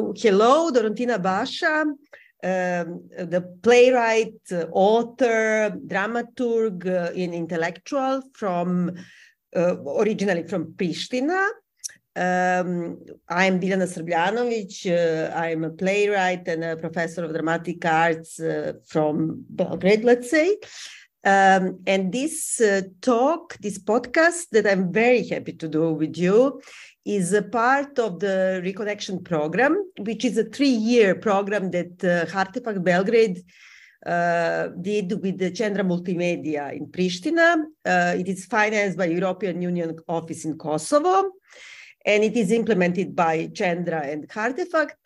Hello, Doruntina Basha, um, the playwright, author, dramaturg, uh, and intellectual from uh, originally from Pristina. Um, I'm Biljana Srbljanovic. Uh, I'm a playwright and a professor of dramatic arts uh, from Belgrade, let's say. Um, and this uh, talk, this podcast that I'm very happy to do with you is a part of the Reconnection program, which is a three-year program that uh, Hartefakt Belgrade uh, did with the Qendra Multimedia in Pristina. Uh, it is financed by European Union office in Kosovo, and it is implemented by Qendra and Hartefakt.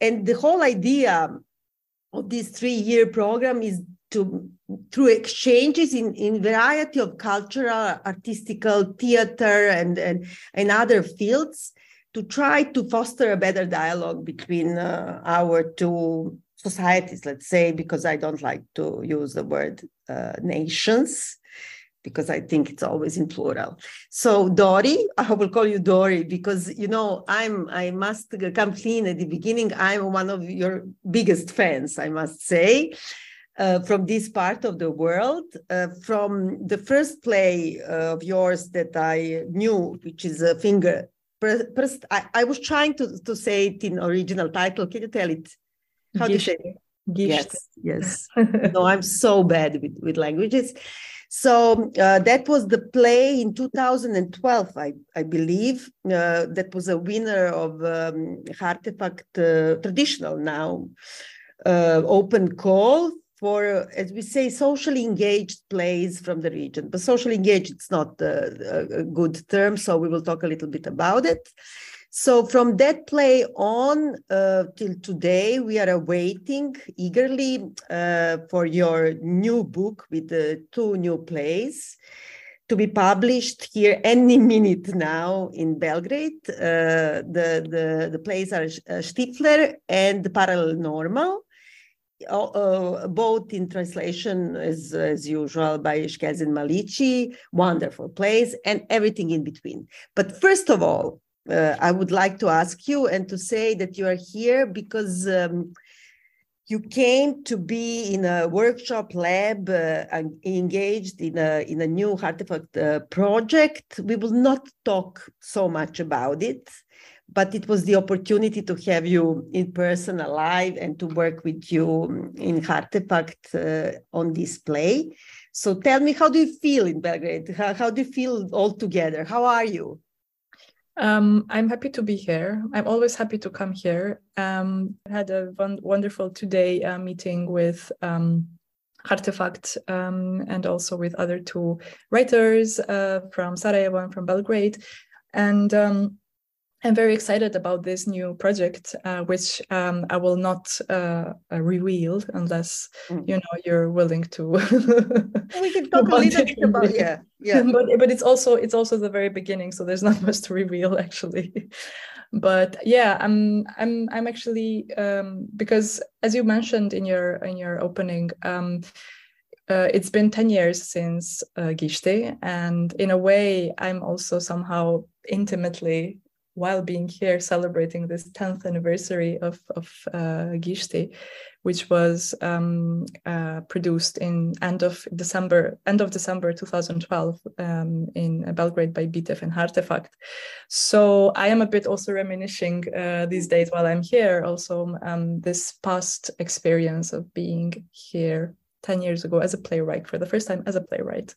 And the whole idea of this three-year program is to through exchanges in, in variety of cultural, artistical, theater, and, and, and other fields to try to foster a better dialogue between uh, our two societies, let's say, because I don't like to use the word uh, nations because I think it's always in plural. So Dori, I will call you Dori because you know I'm I must come clean at the beginning. I'm one of your biggest fans, I must say uh, from this part of the world. Uh, from the first play uh, of yours that I knew, which is a finger. First, I, I, was trying to, to say it in original title. Can you tell it? How do you say it? Yes, yes. no, I'm so bad with, with languages. So uh, that was the play in 2012, I, I believe. Uh, that was a winner of um, Hartefakt uh, Traditional now uh, open call for, as we say, socially engaged plays from the region. But socially engaged, it's not a, a, good term, so we will talk a little bit about it. So from that play on uh, till today, we are awaiting eagerly uh, for your new book with the two new plays to be published here any minute now in Belgrade. Uh, the, the, the plays are uh, Stifler and Parallel Normal uh, both in translation as, as usual by Shkelzen Maliqi, wonderful plays, and everything in between. But first of all, uh, I would like to ask you and to say that you are here because um, you came to be in a workshop lab uh, engaged in a, in a new Hartefakt uh, project. We will not talk so much about it but it was the opportunity to have you in person alive and to work with you in Hartefakt uh, on display. So tell me, how do you feel in Belgrade? How, how do you feel all together? How are you? Um, I'm happy to be here. I'm always happy to come here. Um, I had a wonderful today uh, meeting with um, Hartefakt um, and also with other two writers uh, from Sarajevo and from Belgrade. And um, I'm very excited about this new project, uh, which um, I will not uh, uh reveal unless mm. you know you're willing to. we can talk a little bit about yeah, yeah. but but it's also it's also the very beginning, so there's not much to reveal actually. but yeah, I'm I'm I'm actually um, because as you mentioned in your in your opening. Um, uh, it's been 10 years since uh, Gishti, and in a way, I'm also somehow intimately while being here celebrating this 10th anniversary of, of uh, Gishti, which was um, uh, produced in end of December, end of December 2012 um, in Belgrade by Bitef and Hartefakt. So I am a bit also reminiscing uh, these days while I'm here, also um, this past experience of being here 10 years ago as a playwright for the first time as a playwright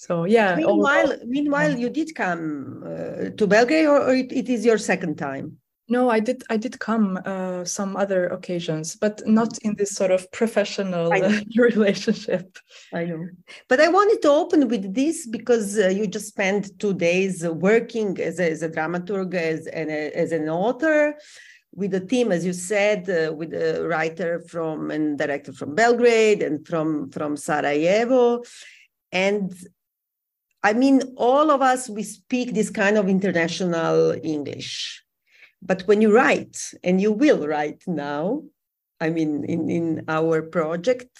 so yeah. Meanwhile, meanwhile, you did come uh, to Belgrade, or, or it, it is your second time? No, I did. I did come uh, some other occasions, but not in this sort of professional uh, relationship. I know, but I wanted to open with this because uh, you just spent two days working as a, as a dramaturg, as an as an author, with a team, as you said, uh, with a writer from and director from Belgrade and from from Sarajevo, and I mean, all of us, we speak this kind of international English. But when you write, and you will write now, I mean, in, in our project,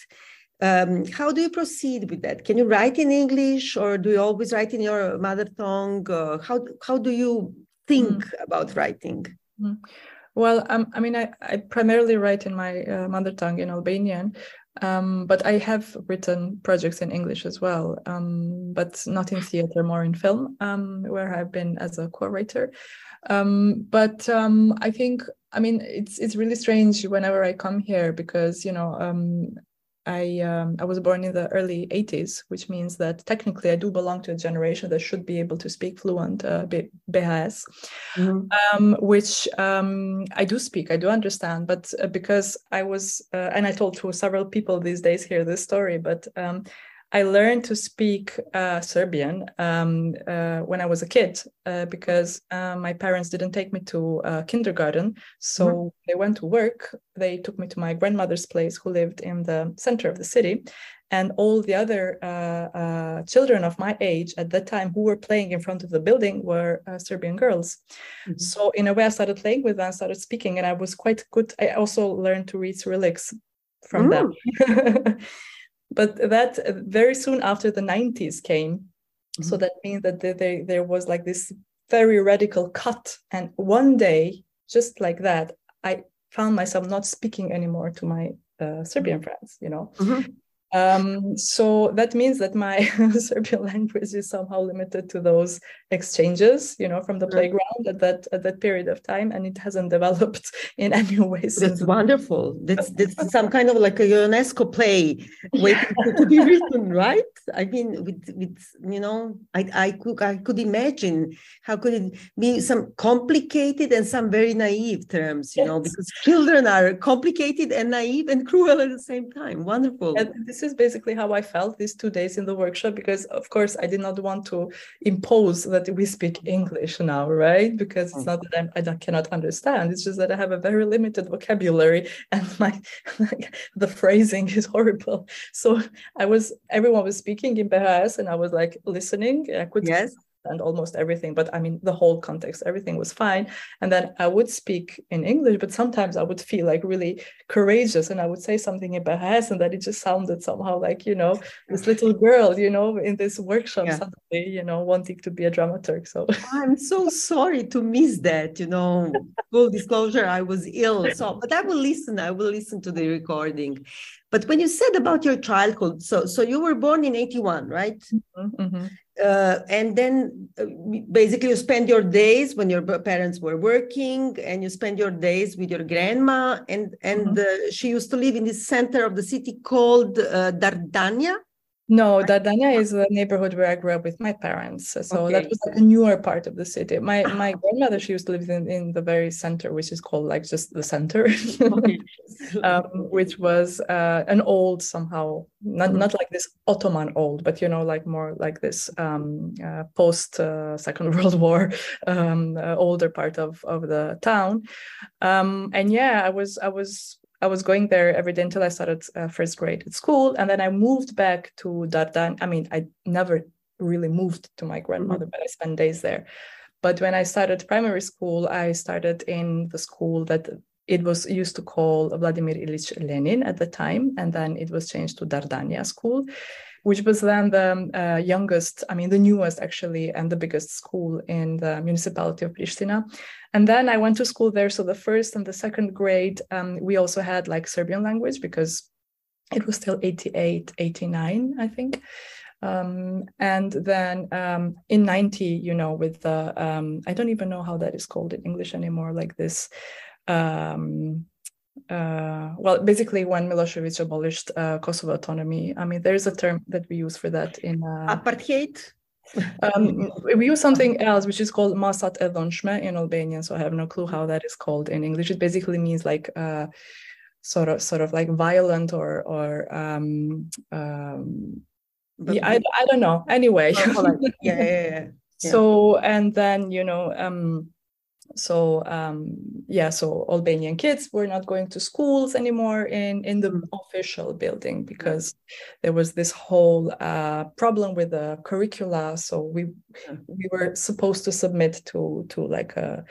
um, how do you proceed with that? Can you write in English or do you always write in your mother tongue? Uh, how, how do you think mm. about writing? Mm. Well, um, I mean, I, I primarily write in my uh, mother tongue in Albanian, um, but I have written projects in English as well, um, but not in theater, more in film, um, where I've been as a co-writer. Um, but um, I think, I mean, it's it's really strange whenever I come here because you know um, I um, I was born in the early 80s, which means that technically I do belong to a generation that should be able to speak fluent uh, BHS, mm-hmm. um, which um, I do speak, I do understand, but uh, because I was, uh, and I told to several people these days here this story, but um, I learned to speak uh, Serbian um, uh, when I was a kid uh, because uh, my parents didn't take me to uh, kindergarten. So mm-hmm. they went to work. They took me to my grandmother's place, who lived in the center of the city. And all the other uh, children of my age at that time who were playing in front of the building were Serbian girls. Mm-hmm. So, in a way, I started playing with them, started speaking, and I was quite good. I also learned to read Cyrillics from mm. them. but that uh, very soon after the 90s came mm-hmm. so that means that there, there, there was like this very radical cut and one day just like that i found myself not speaking anymore to my uh, serbian friends you know mm-hmm. Um, so that means that my Serbian language is somehow limited to those exchanges, you know, from the playground at that at that period of time, and it hasn't developed in any way. That's wonderful. That's that's some kind of like a UNESCO play waiting to, to be written, right? I mean, with with you know, I I could I could imagine how could it be some complicated and some very naive terms, you yes. know, because children are complicated and naive and cruel at the same time. Wonderful. And this this is basically how I felt these two days in the workshop because, of course, I did not want to impose that we speak English now, right? Because it's mm. not that I'm, I cannot understand. It's just that I have a very limited vocabulary and my like, the phrasing is horrible. So I was everyone was speaking in BHS and I was like listening. I could yes and almost everything but i mean the whole context everything was fine. And then i would speak in english but sometimes i would feel like really courageous and i would say something in bahas and that it just sounded somehow like you know this little girl you know in this workshop yeah. suddenly you know wanting to be a dramaturg so. I'm so sorry to miss that you know. Full disclosure i was ill so but i will listen i will listen to the recording but when you said about your childhood so so you were born in 81 right? Mm-hmm, mm-hmm. Uh, and then uh, basically you spend your days when your parents were working and you spend your days with your grandma and and mm-hmm. uh, she used to live in the center of the city called uh, dardania no, Dardania is a neighborhood where I grew up with my parents. So okay. that was like a newer part of the city. My my grandmother, she used to live in, in the very center, which is called like just the center, um, which was uh, an old somehow, not not like this Ottoman old, but you know, like more like this um, uh, post uh, Second World War um, uh, older part of of the town. Um, and yeah, I was I was I was going there every day until I started uh, first grade at school. And then I moved back to Dardan. I mean, I never really moved to my grandmother, mm-hmm. but I spent days there. But when I started primary school, I started in the school that it was used to call Vladimir Ilyich Lenin at the time. And then it was changed to Dardania School which was then the uh, youngest, I mean, the newest actually, and the biggest school in the municipality of Pristina. And then I went to school there. So the first and the second grade, um, we also had like Serbian language because it was still 88, 89, I think. Um, and then um, in 90, you know, with the, um, I don't even know how that is called in English anymore, like this um, uh, well, basically when Milosevic abolished uh, Kosovo autonomy. I mean, there's a term that we use for that in uh, apartheid. um, we use something else which is called masat edonshme in Albanian, so I have no clue how that is called in English. It basically means like uh, sort of sort of like violent or or um, um, yeah, I, I don't know. Anyway, yeah, yeah, yeah, yeah. So and then you know um so um, yeah so albanian kids were not going to schools anymore in in the mm. official building because there was this whole uh, problem with the curricula. So we we were supposed to submit to to like a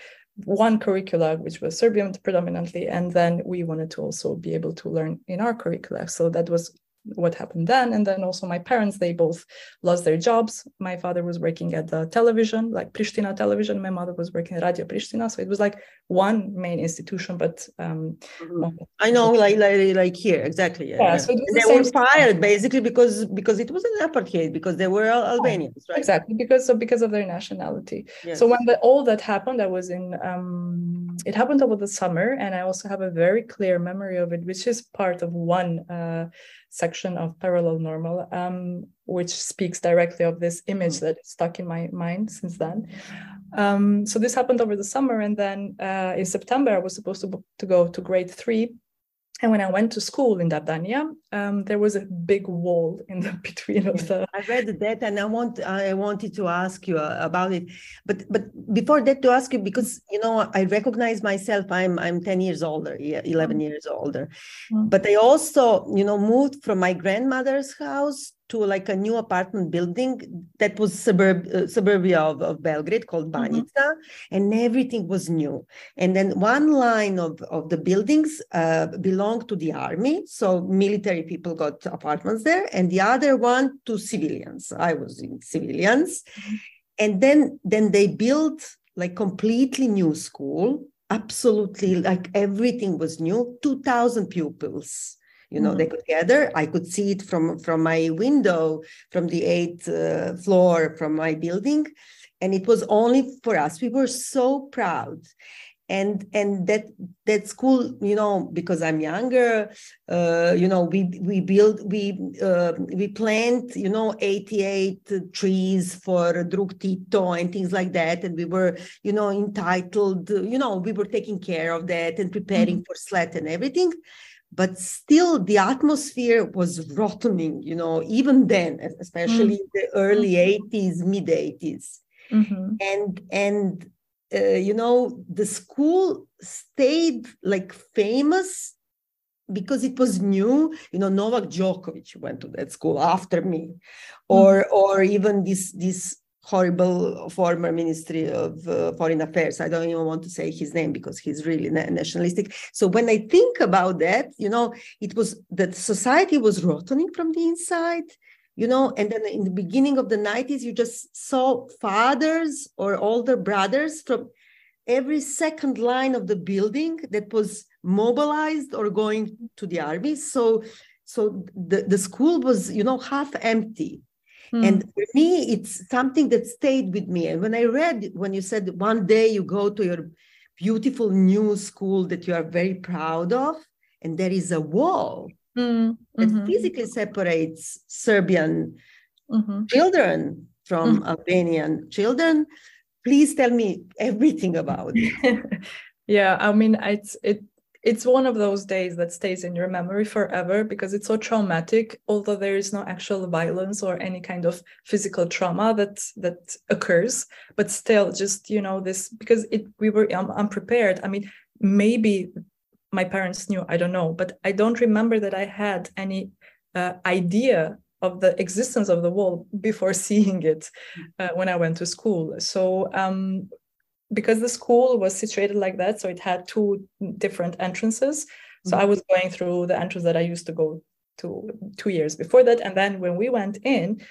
one curricula which was serbian predominantly and then we wanted to also be able to learn in our curricula. So that was what happened then. And then also my parents they both lost their jobs. My father was working at the television like pristina television. My mother was working at radio pristina. So it was like one main institution but um mm-hmm. i know like, like like here exactly yeah, yeah, so they the were fired basically because because it was an apartheid because they were albanians right? exactly because of because of their nationality. Yes. so when the, all that happened i was in um it happened over the summer and i also have a very clear memory of it which is part of one uh section of Parallel Normal, um, which speaks directly of this image mm. that stuck in my mind since then. Um, so this happened over the summer, and then uh, in September I was supposed to, to go to grade three, and when I went to school in Dardania, um, there was a big wall in the between of the. I read that, and I want I wanted to ask you uh, about it, but but before that, to ask you because you know I recognize myself. I'm I'm ten years older, yeah, 11 mm-hmm. years older, mm-hmm. but I also you know moved from my grandmother's house to like a new apartment building that was suburb uh, suburbia of, of Belgrade called mm-hmm. Mm-hmm. and everything was new. And then one line of, of the buildings uh, belonged to the army, so military people got apartments there, and the other one to civilians. I was in civilians, mm-hmm. and then then they built like completely new school absolutely like everything was new 2000 pupils you know mm-hmm. they could gather i could see it from from my window from the eighth uh, floor from my building. And it was only for us. We were so proud. And and that that school you know because i'm younger uh, you know we we build we uh, we plant you know 88 trees for drug tito and things like that. And we were you know entitled you know we were taking care of that and preparing mm-hmm. for SLAT and everything but still the atmosphere was rottening you know even then especially mm-hmm. the early 80s mid 80s mm-hmm. and and uh, you know the school stayed like famous because it was new you know novak djokovic went to that school after me mm-hmm. or or even this this horrible former Ministry of uh, Foreign Affairs. I don't even want to say his name because he's really na- nationalistic. So when I think about that, you know, it was that society was rotting from the inside, you know, and then in the beginning of the 90s, you just saw fathers or older brothers from every second line of the building that was mobilized or going to the army. So so the, the school was, you know, half empty Mm. And for me, it's something that stayed with me. And when I read, when you said one day you go to your beautiful new school that you are very proud of, and there is a wall mm. that mm-hmm. physically separates Serbian mm-hmm. children from mm. Albanian children. Please tell me everything about it. yeah, I mean, it's it it's one of those days that stays in your memory forever because it's so traumatic although there is no actual violence or any kind of physical trauma that that occurs but still just you know this because it we were um, unprepared i mean maybe my parents knew i don't know but i don't remember that i had any uh, idea of the existence of the wall before seeing it uh, when I went to school. So um, because the school was situated like that, so it had two different entrances. So mm-hmm. I was going through the entrance that I used to go to two years before that. And then when we went in,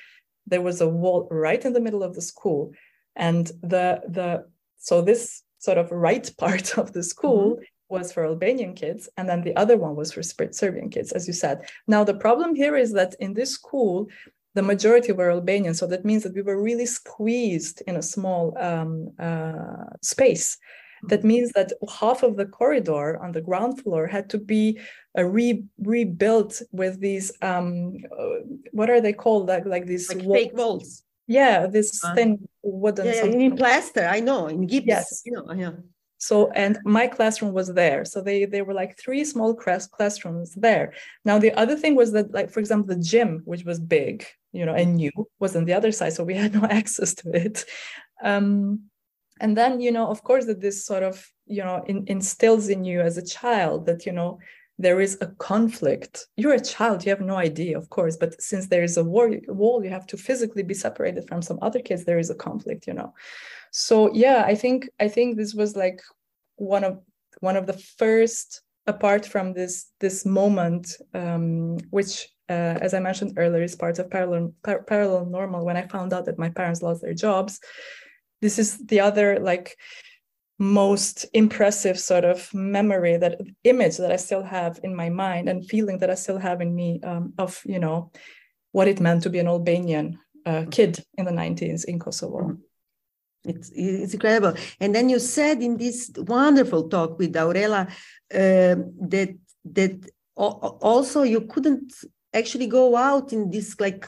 there was a wall right in the middle of the school. And the the so this sort of right part of the school mm-hmm. was for Albanian kids, and then the other one was for Serbian kids, as you said. Now the problem here is that in this school, the majority were Albanian. So that means that we were really squeezed in a small um, uh, space. That means that half of the corridor on the ground floor had to be uh, re- rebuilt with these um, uh, what are they called like like these like walls. fake walls. Yeah, this uh, thin wooden. Yeah, in plaster. I know in gips. Yes. You know, yeah so and my classroom was there. So they they were like three small class classrooms there. Now the other thing was that like for example the gym which was big you know and new was on the other side so we had no access to it. Um and then you know of course that this sort of you know in, instills in you as a child that you know there is a conflict. You're a child you have no idea of course but since there is a war, wall you have to physically be separated from some other kids there is a conflict you know so yeah i think i think this was like one of one of the first apart from this this moment, um, which uh, as I mentioned earlier, is part of parallel par- parallel normal. When I found out that my parents lost their jobs, this is the other like most impressive sort of memory that image that I still have in my mind and feeling that I still have in me um, of you know what it meant to be an Albanian uh, kid in the 90s in Kosovo. It's, it's incredible. And then you said in this wonderful talk with Aurela uh, that that also you couldn't actually go out in this like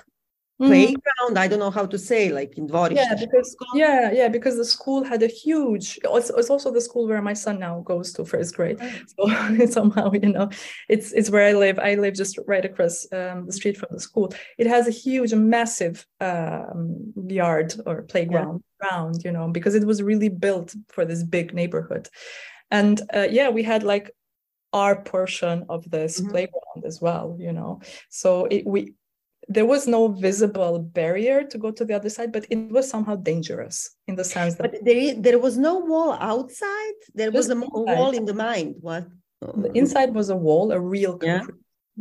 mm-hmm. playground i don't know how to say like in Dvorište. yeah because yeah yeah because the school had a huge it's, it's also the school where my son now goes to first grade so somehow you know it's it's where i live i live just right across um, the street from the school it has a huge massive um, yard or playground yeah. You know because it was really built for this big neighborhood. And uh, yeah we had like our portion of this mm-hmm. playground as well you know. So it, we there was no visible barrier to go to the other side but it was somehow dangerous in the sense that but there, there was no wall outside? There was a, a, wall in the mind what? The inside was a wall a real yeah.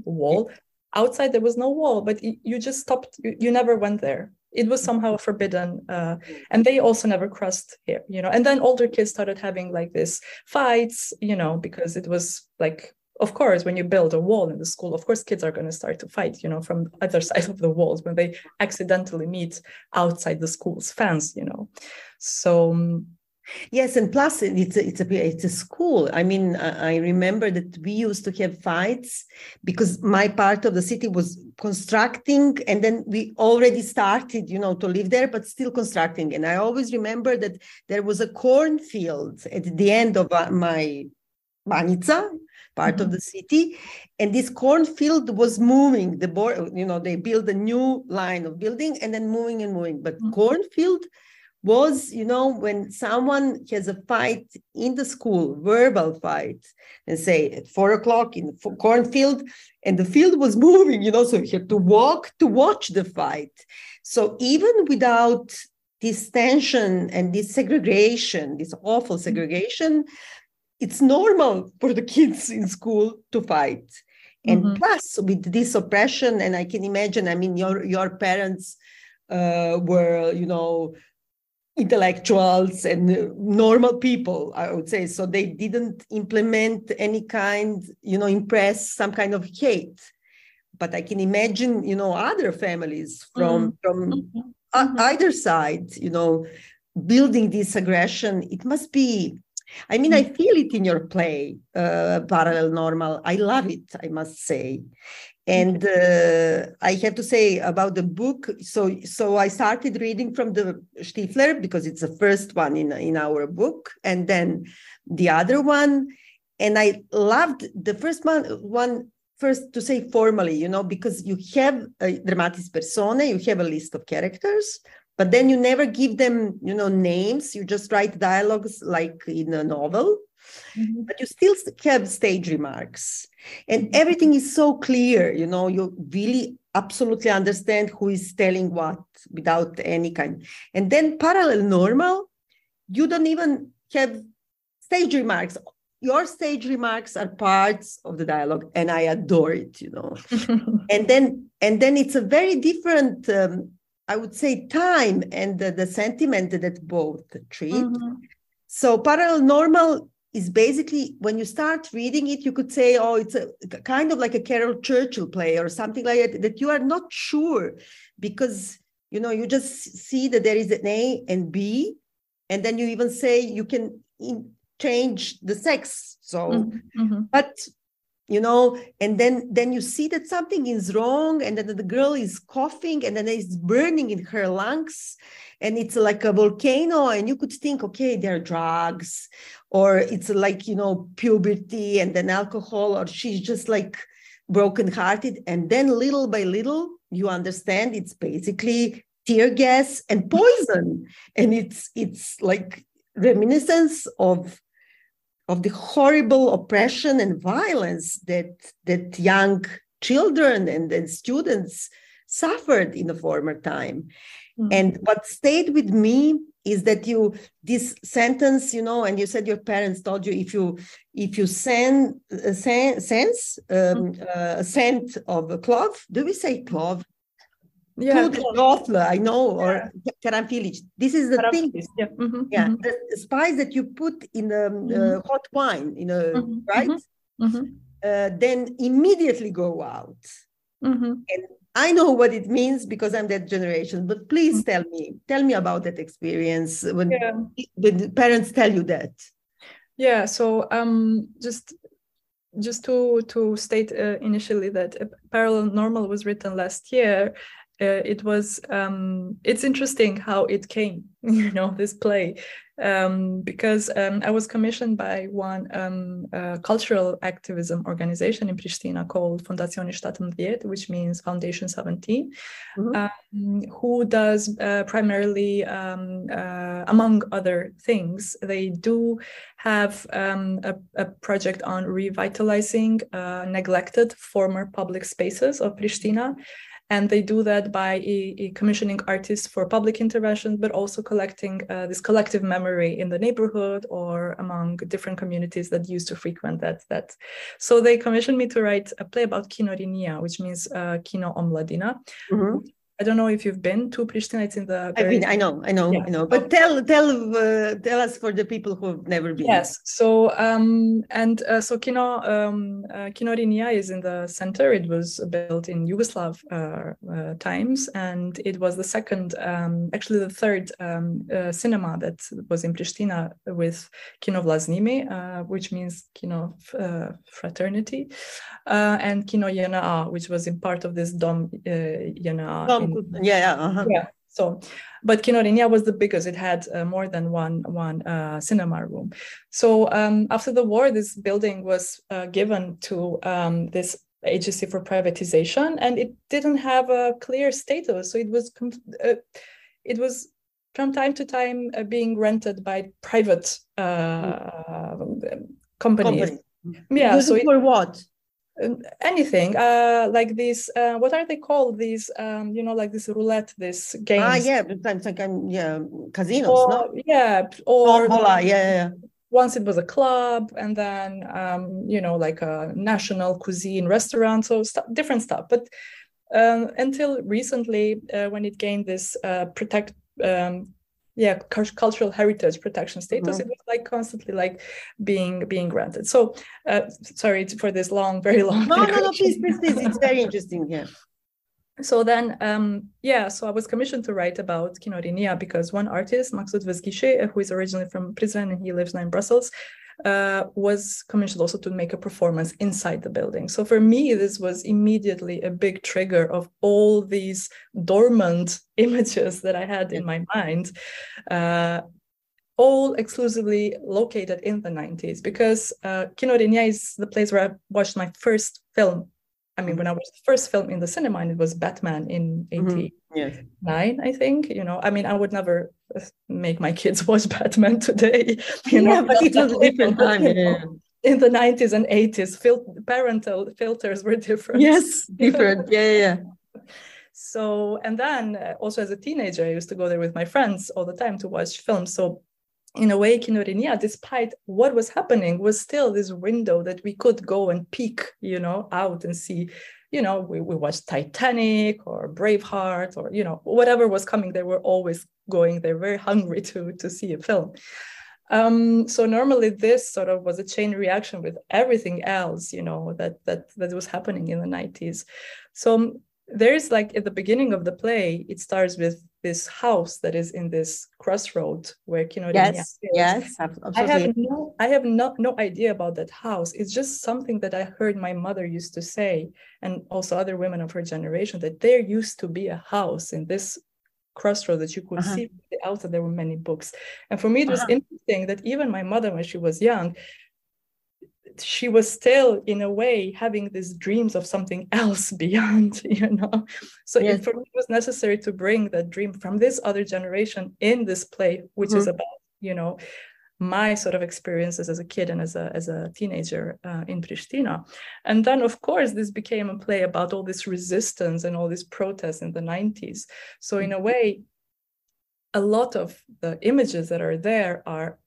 wall. Outside there was no wall but you just stopped you, you never went there it was somehow forbidden uh, and they also never crossed here you know and then older kids started having like this fights you know because it was like of course when you build a wall in the school of course kids are going to start to fight you know from other side of the walls when they accidentally meet outside the school's fence you know. So um, Yes, and plus it's a, it's a it's a school. I mean, I remember that we used to have fights because my part of the city was constructing, and then we already started, you know, to live there, but still constructing. And I always remember that there was a cornfield at the end of uh, my Banjica, part mm-hmm. of the city, and this cornfield was moving. The board, you know, they built a new line of building and then moving and moving, but mm-hmm. cornfield was, you know, when someone has a fight in the school, verbal fight, and say at four o'clock in the cornfield, and the field was moving, you know, so you had to walk to watch the fight. So even without this tension and this segregation, this awful mm-hmm. segregation, it's normal for the kids in school to fight. And mm-hmm. plus, with this oppression, and I can imagine, I mean, your your parents uh, were, you know, intellectuals and normal people i would say so they didn't implement any kind you know impress some kind of hate but i can imagine you know other families from mm-hmm. from mm-hmm. either side you know building this aggression it must be i mean i mm. feel it in your play uh, parallel normal i love it i must say and uh, I have to say about the book. So, so I started reading from the Stifler because it's the first one in in our book, and then the other one. And I loved the first one. One first to say formally, you know, because you have a dramatis personae, you have a list of characters, but then you never give them, you know, names. You just write dialogues like in a novel mm-hmm. but you still have stage remarks and mm-hmm. everything is so clear you know you really absolutely understand who is telling what without any kind and then parallel normal you don't even have stage remarks your stage remarks are parts of the dialogue and i adore it you know and then and then it's a very different um, i would say time and the, the sentiment that both treat mm-hmm. so parallel normal is basically when you start reading it, you could say, oh, it's a kind of like a Caryl Churchill play or something like that, that you are not sure because you know you just see that there is an A and B, and then you even say you can in, change the sex. So, mm-hmm. mm-hmm. but you know, and then then you see that something is wrong, and then the girl is coughing, and then it's burning in her lungs, and it's like a volcano and you could think okay there are drugs or it's like you know puberty and then alcohol or she's just like brokenhearted. And then little by little you understand it's basically tear gas and poison. And it's it's like reminiscence of of the horrible oppression and violence that that young children and, and students suffered in the former time Mm. And what stayed with me is that you this sentence, you know, and you said your parents told you if you if you send uh, sense um, mm. uh, scent of a clove, do we say clove? Yeah, clove, I know, or karanfilic. This is the thing. Yeah, mm-hmm, yeah. Mm-hmm. the spice that you put in a um, uh, mm-hmm. hot wine, you know, mm-hmm, right? Mm-hmm, mm-hmm. Uh, then immediately go out. And I know what it means because I'm that generation, but please mm-hmm. tell me, tell me about that experience when, yeah. when parents tell you that. Yeah, so um, just just to to state uh, initially that Parallel Normal was written last year. Uh, it was um, it's interesting how it came, you know, this play um, because um, I was commissioned by one um, uh, cultural activism organization in Pristina called Fundazione Statum Viet, which means Foundation 17, mm-hmm. Um, who does uh, primarily, um, uh, among other things, they do have um, a, a, project on revitalizing uh, neglected former public spaces of Pristina and they do that by commissioning artists for public interventions but also collecting uh, this collective memory in the neighborhood or among different communities that used to frequent that that so they commissioned me to write a play about kinorinia which means uh, kino omladina mm-hmm. I don't know if you've been to Pristina. It's in the. I've been. I know. I know. Yeah. I know. But tell tell uh, tell us for the people who've never been. Yes. So um and uh, so Kino um uh, Kino Rinia is in the center. It was built in Yugoslav uh, uh, times, and it was the second, um, actually the third um, uh, cinema that was in Pristina with Kino Vllaznimi, uh, which means Kino uh, fraternity, uh, and Kino Yana, which was in part of this Dom uh, Yana yeah, yeah, uh-huh. yeah. So, but Kinorinia was the biggest. It had uh, more than one one uh, cinema room. So um, after the war, this building was uh, given to um, this agency for privatization, and it didn't have a clear status. So it was uh, it was from time to time uh, being rented by private uh, mm. companies. Company. Yeah. so it, for what? Anything uh like these uh what are they called? These um you know like this roulette this game ah yeah it's like um, yeah casinos or, no? yeah or yeah, yeah once it was a club and then um you know like a national cuisine restaurant so st- different stuff. But um, until recently uh, when it gained this uh, protect um, yeah cultural heritage protection status mm-hmm. it was like constantly like being being granted. So uh, sorry for this long very long no no no please please please. It's very interesting yeah. So then um, yeah so i was commissioned to write about kinorinia because one artist maksud Vezgishe, who is originally from Prizren and he lives now in brussels uh, was commissioned also to make a performance inside the building. So for me, this was immediately a big trigger of all these dormant images that I had in my mind. Uh, all exclusively located in the 90s because uh, Kino is the place where I watched my first film I mean, when I was the first film in the cinema, and it was Batman in '89, mm-hmm. yes. I think. You know, I mean, I would never uh, make my kids watch Batman today. You yeah, know, but it was a different time. Yeah. In the 90s and 80s, fil- parental filters were different. Yes, different. yeah, yeah. So, and then uh, also as a teenager, I used to go there with my friends all the time to watch films. So in a way, Kinorinia, despite what was happening, was still this window that we could go and peek, you know, out and see. You know, we, we watched Titanic or Braveheart or, you know, whatever was coming, they were always going there, very hungry to, to see a film. Um, so normally this sort of was a chain reaction with everything else, you know, that that that was happening in the 90s. So there's like at the beginning of the play, it starts with this house that is in this crossroad where Kino yes, yes, absolutely. I have no, I have no, no idea about that house. It's just something that I heard my mother used to say, and also other women of her generation, that there used to be a house in this crossroad that you could uh-huh. see from the outside. There were many books, and for me, it was uh-huh. interesting that even my mother, when she was young, she was still in a way having these dreams of something else beyond you know so yes. it, for me it was necessary to bring that dream from this other generation in this play which mm-hmm. is about you know my sort of experiences as a kid and as a as a teenager uh, in Pristina, and then of course this became a play about all this resistance and all this protests in the 90s. So in a way, a lot of the images that are there are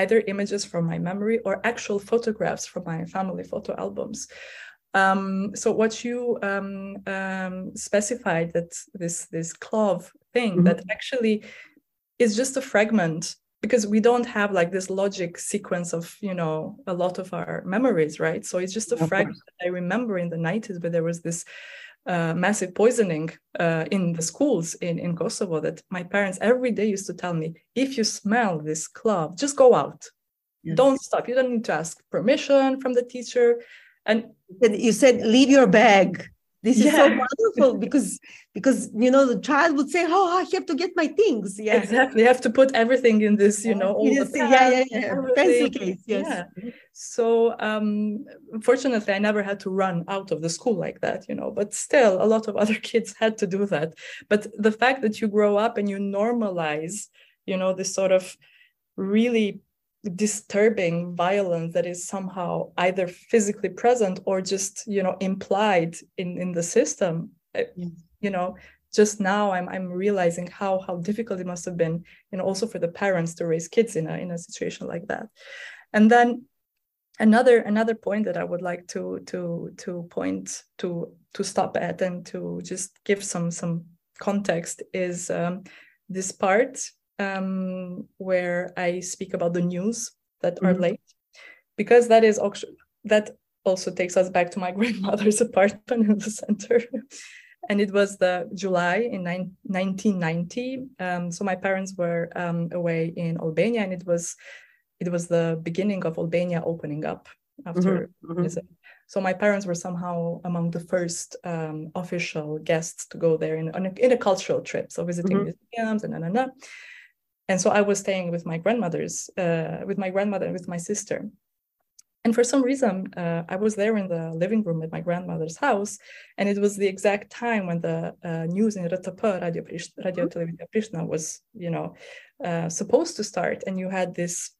either images from my memory or actual photographs from my family photo albums. Um, so what you um, um, specified that this this clove thing mm-hmm. that actually is just a fragment because we don't have like this logic sequence of you know a lot of our memories right so it's just a of fragment i remember in the 90s but there was this uh, massive poisoning uh, in the schools in, in kosovo that my parents every day used to tell me if you smell this clove just go out. Yes. don't stop. You don't need to ask permission from the teacher. And you said leave your bag this is yeah. so wonderful because because you know the child would say oh i have to get my things. Yeah. Exactly. You have to put everything in this you know all the yeah yeah yeah. Pencil case. Yes. Yeah. so um fortunately i never had to run out of the school like that you know but still a lot of other kids had to do that. But the fact that you grow up and you normalize you know this sort of really disturbing violence that is somehow either physically present or just you know implied in in the system. You know just now i'm i'm realizing how how difficult it must have been you know also for the parents to raise kids in a in a situation like that. And then another another point that i would like to to to point to to stop at and to just give some some context is um, this part um, where I speak about the news that mm-hmm. are late, because that is also that also takes us back to my grandmother's apartment in the center. and it was the July in 1990. Um, so my parents were um, away in Albania, and it was it was the beginning of Albania opening up after mm-hmm. mm-hmm. So my parents were somehow among the first um, official guests to go there in, a, in a cultural trip, so visiting mm-hmm. museums and na, na, na and so i was staying with my grandmother's uh, with my grandmother and with my sister and for some reason uh, i was there in the living room at my grandmother's house and it was the exact time when the uh, news in RTP, radio, radio mm-hmm. Televizia was you know uh, supposed to start and you had this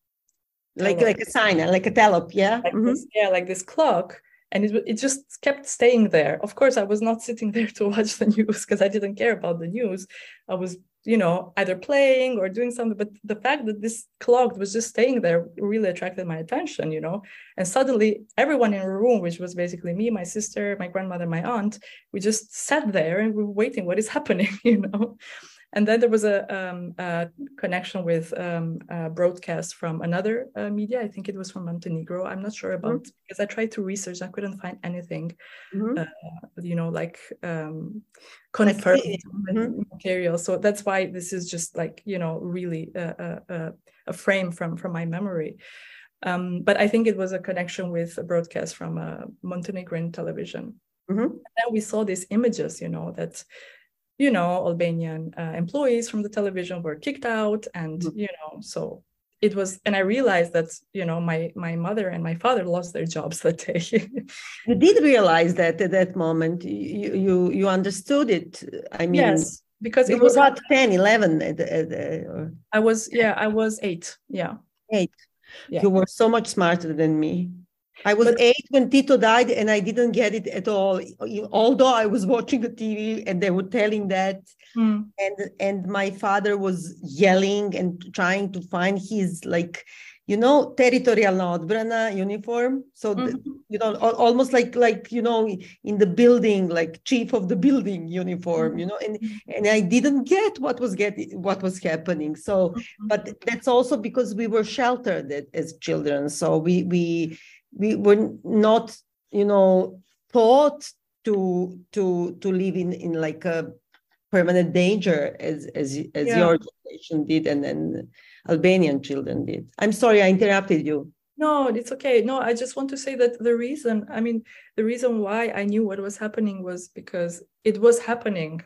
like like a sign like a telop yeah like mm-hmm. this, yeah like this clock and it, it just kept staying there of course i was not sitting there to watch the news because i didn't care about the news i was you know either playing or doing something but the fact that this clock was just staying there really attracted my attention you know? And suddenly everyone in the room which was basically me my sister my grandmother my aunt we just sat there and we were waiting what is happening you know and then there was a, um, a connection with um, a broadcast from another uh, media. I think it was from Montenegro. I'm not sure about mm-hmm. because I tried to research. I couldn't find anything, mm-hmm. uh, you know, like um, confirmed mm-hmm. material. So that's why this is just like you know really a, a, a frame from from my memory. Um, but I think it was a connection with a broadcast from a uh, Montenegrin television. Mm-hmm. And then we saw these images, you know, that you know, Albanian uh, employees from the television were kicked out, and mm-hmm. you know, so it was. And I realized that you know, my my mother and my father lost their jobs that day. you did realize that at that moment. You you you understood it. I mean, yes, because it was about 10, 11. At, at, at, I was yeah, I was eight. Yeah, eight. Yeah. You were so much smarter than me. I was but, eight when Tito died, and I didn't get it at all. Although I was watching the TV and they were telling that, mm. and and my father was yelling and trying to find his like, you know, teritorijalna odbrana uniform. So mm-hmm. the, you know, almost like like you know, in the building, like chief of the building uniform. Mm-hmm. You know, and and I didn't get what was getting what was happening. So, mm-hmm. but that's also because we were sheltered as children. So we we we were not you know taught to to to live in in like a permanent danger as as as yeah. your generation did and then albanian children did. I'm sorry i interrupted you. No it's okay. No i just want to say that the reason i mean the reason why i knew what was happening was because it was happening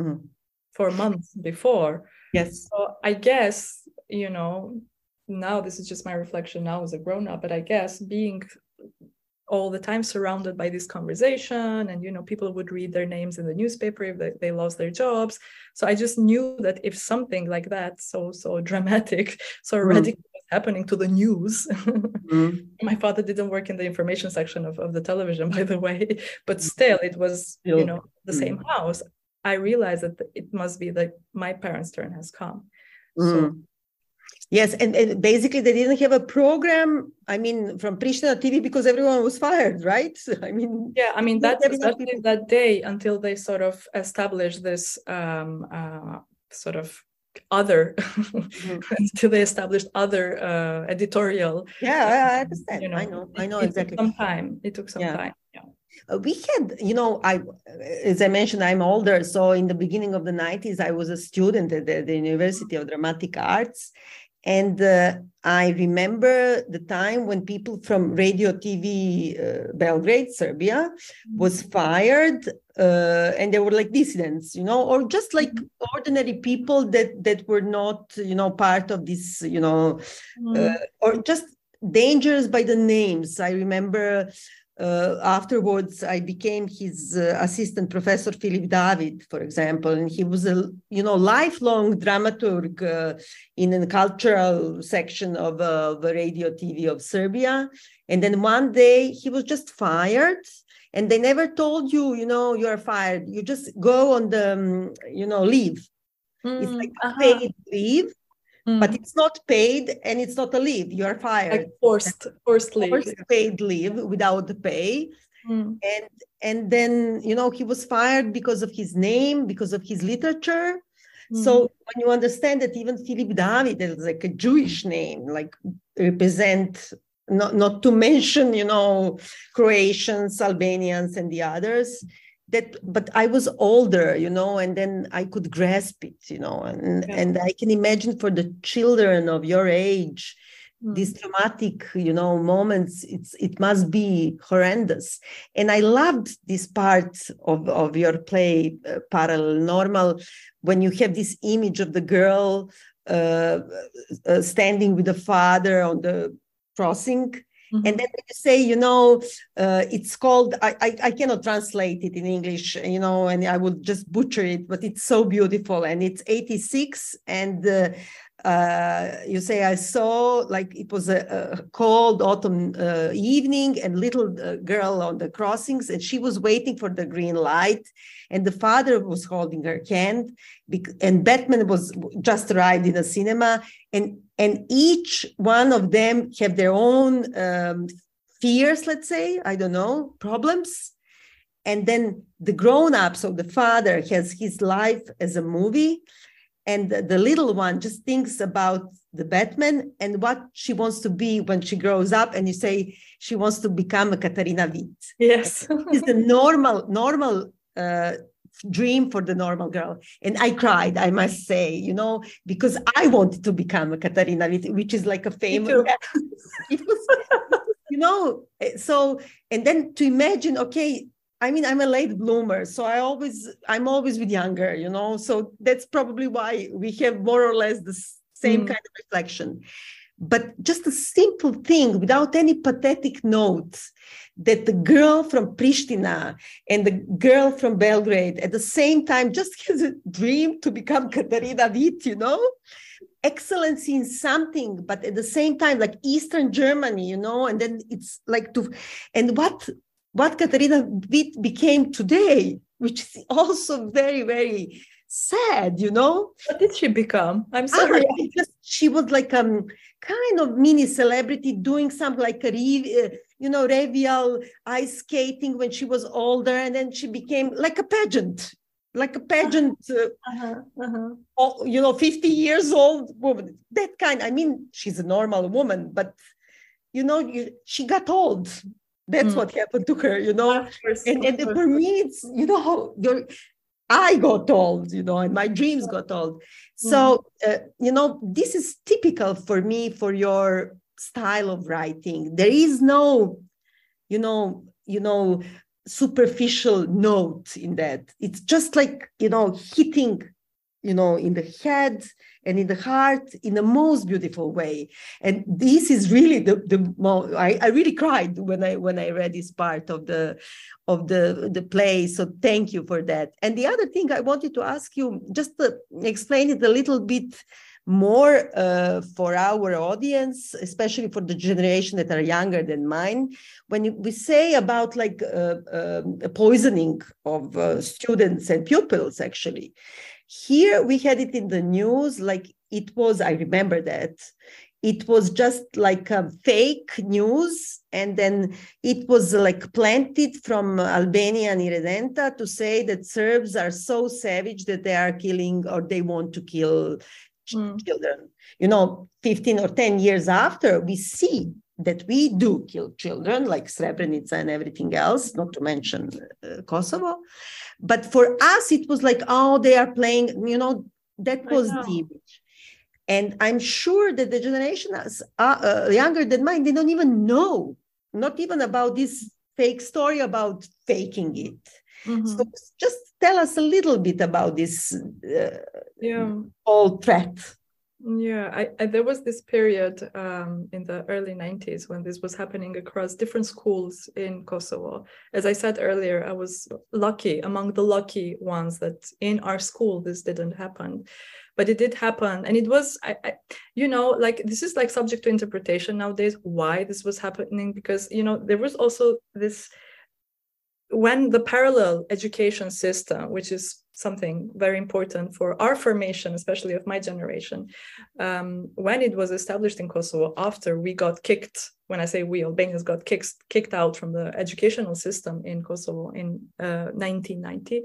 mm-hmm. for months before. Yes. So i guess you know now this is just my reflection now as a grown up but i guess being all the time surrounded by this conversation and you know people would read their names in the newspaper if they, they lost their jobs so i just knew that if something like that so so dramatic so mm. radical was happening to the news mm. my father didn't work in the information section of, of the television by the way but still it was you know the mm. same house I realized that it must be that my parents' turn has come. Mm. So Yes, and, and basically they didn't have a program. I mean, from Pristina TV because everyone was fired, right? I mean, yeah, I mean that's especially that day until they sort of established this um, uh, sort of other mm-hmm. until they established other uh, editorial. Yeah, I understand. You know, I know, I know it, exactly. It took some time. It took some yeah. time. Yeah. Uh, we had, you know, I, as I mentioned, I'm older. So in the beginning of the 90s, I was a student at the, the University of Dramatic Arts, and uh, I remember the time when people from Radio TV uh, Belgrade, Serbia, was mm-hmm. fired, uh, and they were like dissidents, you know, or just like mm-hmm. ordinary people that that were not, you know, part of this, you know, mm. or just dangerous by the names. I remember uh, afterwards i became his uh, assistant professor Filip David for example and he was a you know lifelong dramaturg uh, in the cultural section of uh, the radio tv of serbia. And then one day he was just fired and they never told you you know you're fired. You just go on the um, you know leave. Mm, it's like uh-huh. paid leave Mm. But it's not paid and it's not a leave. You're fired. Like forced, forced leave. Forced paid leave without the pay. Mm. And and then you know he was fired because of his name, because of his literature. Mm. So when you understand that even Filip David is like a Jewish name, like represent not, not to mention, you know, Croatians, Albanians, and the others, that but i was older you know and then i could grasp it you know and yeah. and i can imagine for the children of your age mm. these traumatic you know moments it's it must be horrendous and i loved this part of of your play uh, parallel normal when you have this image of the girl uh, uh, standing with the father on the crossing Mm-hmm. And then you say, you know, uh, it's called, I, I, I, cannot translate it in English, you know, and I would just butcher it, but it's so beautiful. And it's 86. And uh, uh, you say I saw like it was a, a cold autumn uh, evening and little uh, girl on the crossings and she was waiting for the green light and the father was holding her hand and Batman was just arrived in the cinema and and each one of them have their own um, fears let's say I don't know problems. And then the grown up so the father has his life as a movie. And the, the, little one just thinks about the batman and what she wants to be when she grows up. And you say she wants to become a katarina witt. Yes. It's the normal normal uh, dream for the normal girl and i cried i must say you know because i wanted to become a katarina which is like a famous you know eh, so and then to imagine okay I mean, I'm a late bloomer, so I always, I'm always with younger, you know. So that's probably why we have more or less the same mm. kind of reflection. But just a simple thing without any pathetic notes that the girl from Pristina and the girl from Belgrade at the same time just has a dream to become Katarina Witt, you know? Excellency in something, but at the same time, like Eastern Germany, you know, and then it's like to, and what what Katarina Witt became today, which is also very, very sad, you know. What did she become? I'm sorry. Ah, just, she was like um kind of mini celebrity doing some like a uh, you know revial ice skating when she was older, and then she became like a pageant, like a pageant. Uh, uh-huh, uh-huh. you know, 50 years old woman. That kind. I mean, she's a normal woman, but you know, you, she got old that's mm. what happened to her, you know. And, and for me, it's you know, your I got old, you know, and my dreams got old. So, mm. uh, you know, this is typical for me for your style of writing. There is no, you know, you know, superficial note in that. It's just like, you know, hitting, you know, in the head and in the heart in the most beautiful way. And this is really the the most, I, I really cried when I when I read this part of the of the the play. So thank you for that. And the other thing I wanted to ask you, just to explain it a little bit more uh, for our audience, especially for the generation that are younger than mine, when we say about like uh, uh, poisoning of uh, students and pupils, actually, here we had it in the news, like it was, I remember that, it was just like a fake news and then it was like planted from albania and irredenta to say that serbs are so savage that they are killing or they want to kill mm. children you know 15 or 10 years after we see that we do kill children like srebrenica and everything else not to mention uh, kosovo but for us it was like oh they are playing you know that was the image and I'm sure that the generation uh, uh, younger than mine, they don't even know, not even about this fake story about faking it. Mm-hmm. So just tell us a little bit about this uh, yeah. whole threat. Yeah, I, I, there was this period um, in the early 90s when this was happening across different schools in Kosovo. As I said earlier, I was lucky among the lucky ones that in our school this didn't happen but it did happen and it was I, I, you know like this is like subject to interpretation nowadays why this was happening because you know there was also this when the parallel education system which is something very important for our formation especially of my generation. Um, when it was established in kosovo after we got kicked when i say we albanians got kicked kicked out from the educational system in kosovo in uh, 1990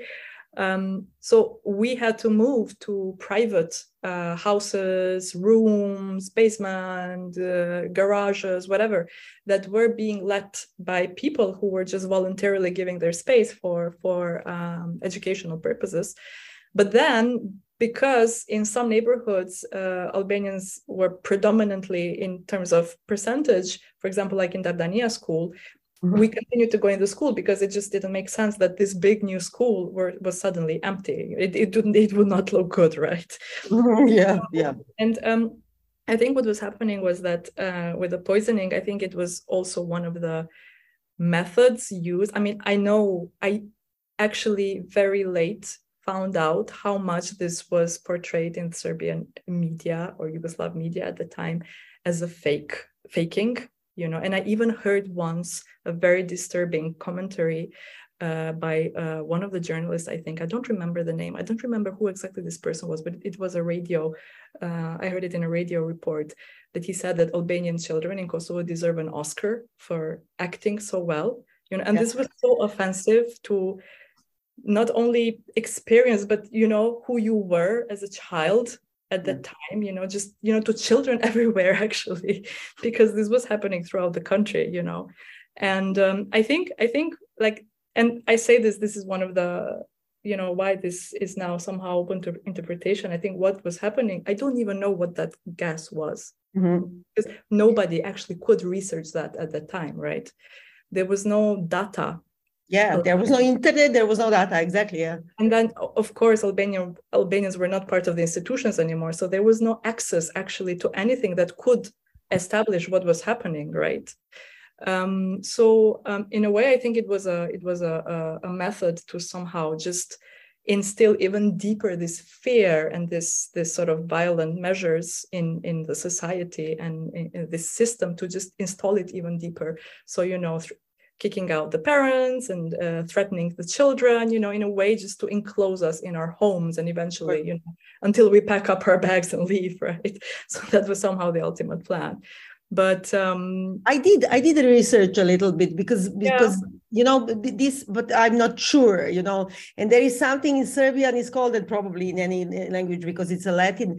um, so we had to move to private uh, houses, rooms, basement, uh, garages, whatever, that were being let by people who were just voluntarily giving their space for for um, educational purposes. But then, because in some neighborhoods, uh, Albanians were predominantly in terms of percentage, for example, like in Dardania school, Mm-hmm. we continued to go into school because it just didn't make sense that this big new school were, was suddenly empty. It, it didn't it would not look good, right? Mm-hmm. yeah, yeah. And um, I think what was happening was that uh, with the poisoning, I think it was also one of the methods used. I mean, I know I actually very late found out how much this was portrayed in Serbian media or Yugoslav media at the time as a fake faking you know and i even heard once a very disturbing commentary uh, by uh, one of the journalists i think i don't remember the name i don't remember who exactly this person was but it was a radio uh, i heard it in a radio report that he said that albanian children in kosovo deserve an oscar for acting so well you know and yeah. this was so offensive to not only experience but you know who you were as a child at that mm. time you know just you know to children everywhere actually because this was happening throughout the country you know and um, i think i think like and i say this this is one of the you know why this is now somehow open to interpretation i think what was happening i don't even know what that gas was mm-hmm. because nobody actually could research that at that time right there was no data yeah there was no internet there was no data exactly yeah. And then of course albanian albanians were not part of the institutions anymore so there was no access actually to anything that could establish what was happening right? Um, so um, in a way i think it was a it was a, a, a method to somehow just instill even deeper this fear and this this sort of violent measures in in the society and in, in this system to just install it even deeper. So you know th- kicking out the parents and uh, threatening the children you know in a way just to enclose us in our homes and eventually you know until we pack up our bags and leave right? So that was somehow the ultimate plan. But um i did i did research a little bit because because yeah. you know this but i'm not sure you know and there is something in serbian is called it probably in any language because it's a latin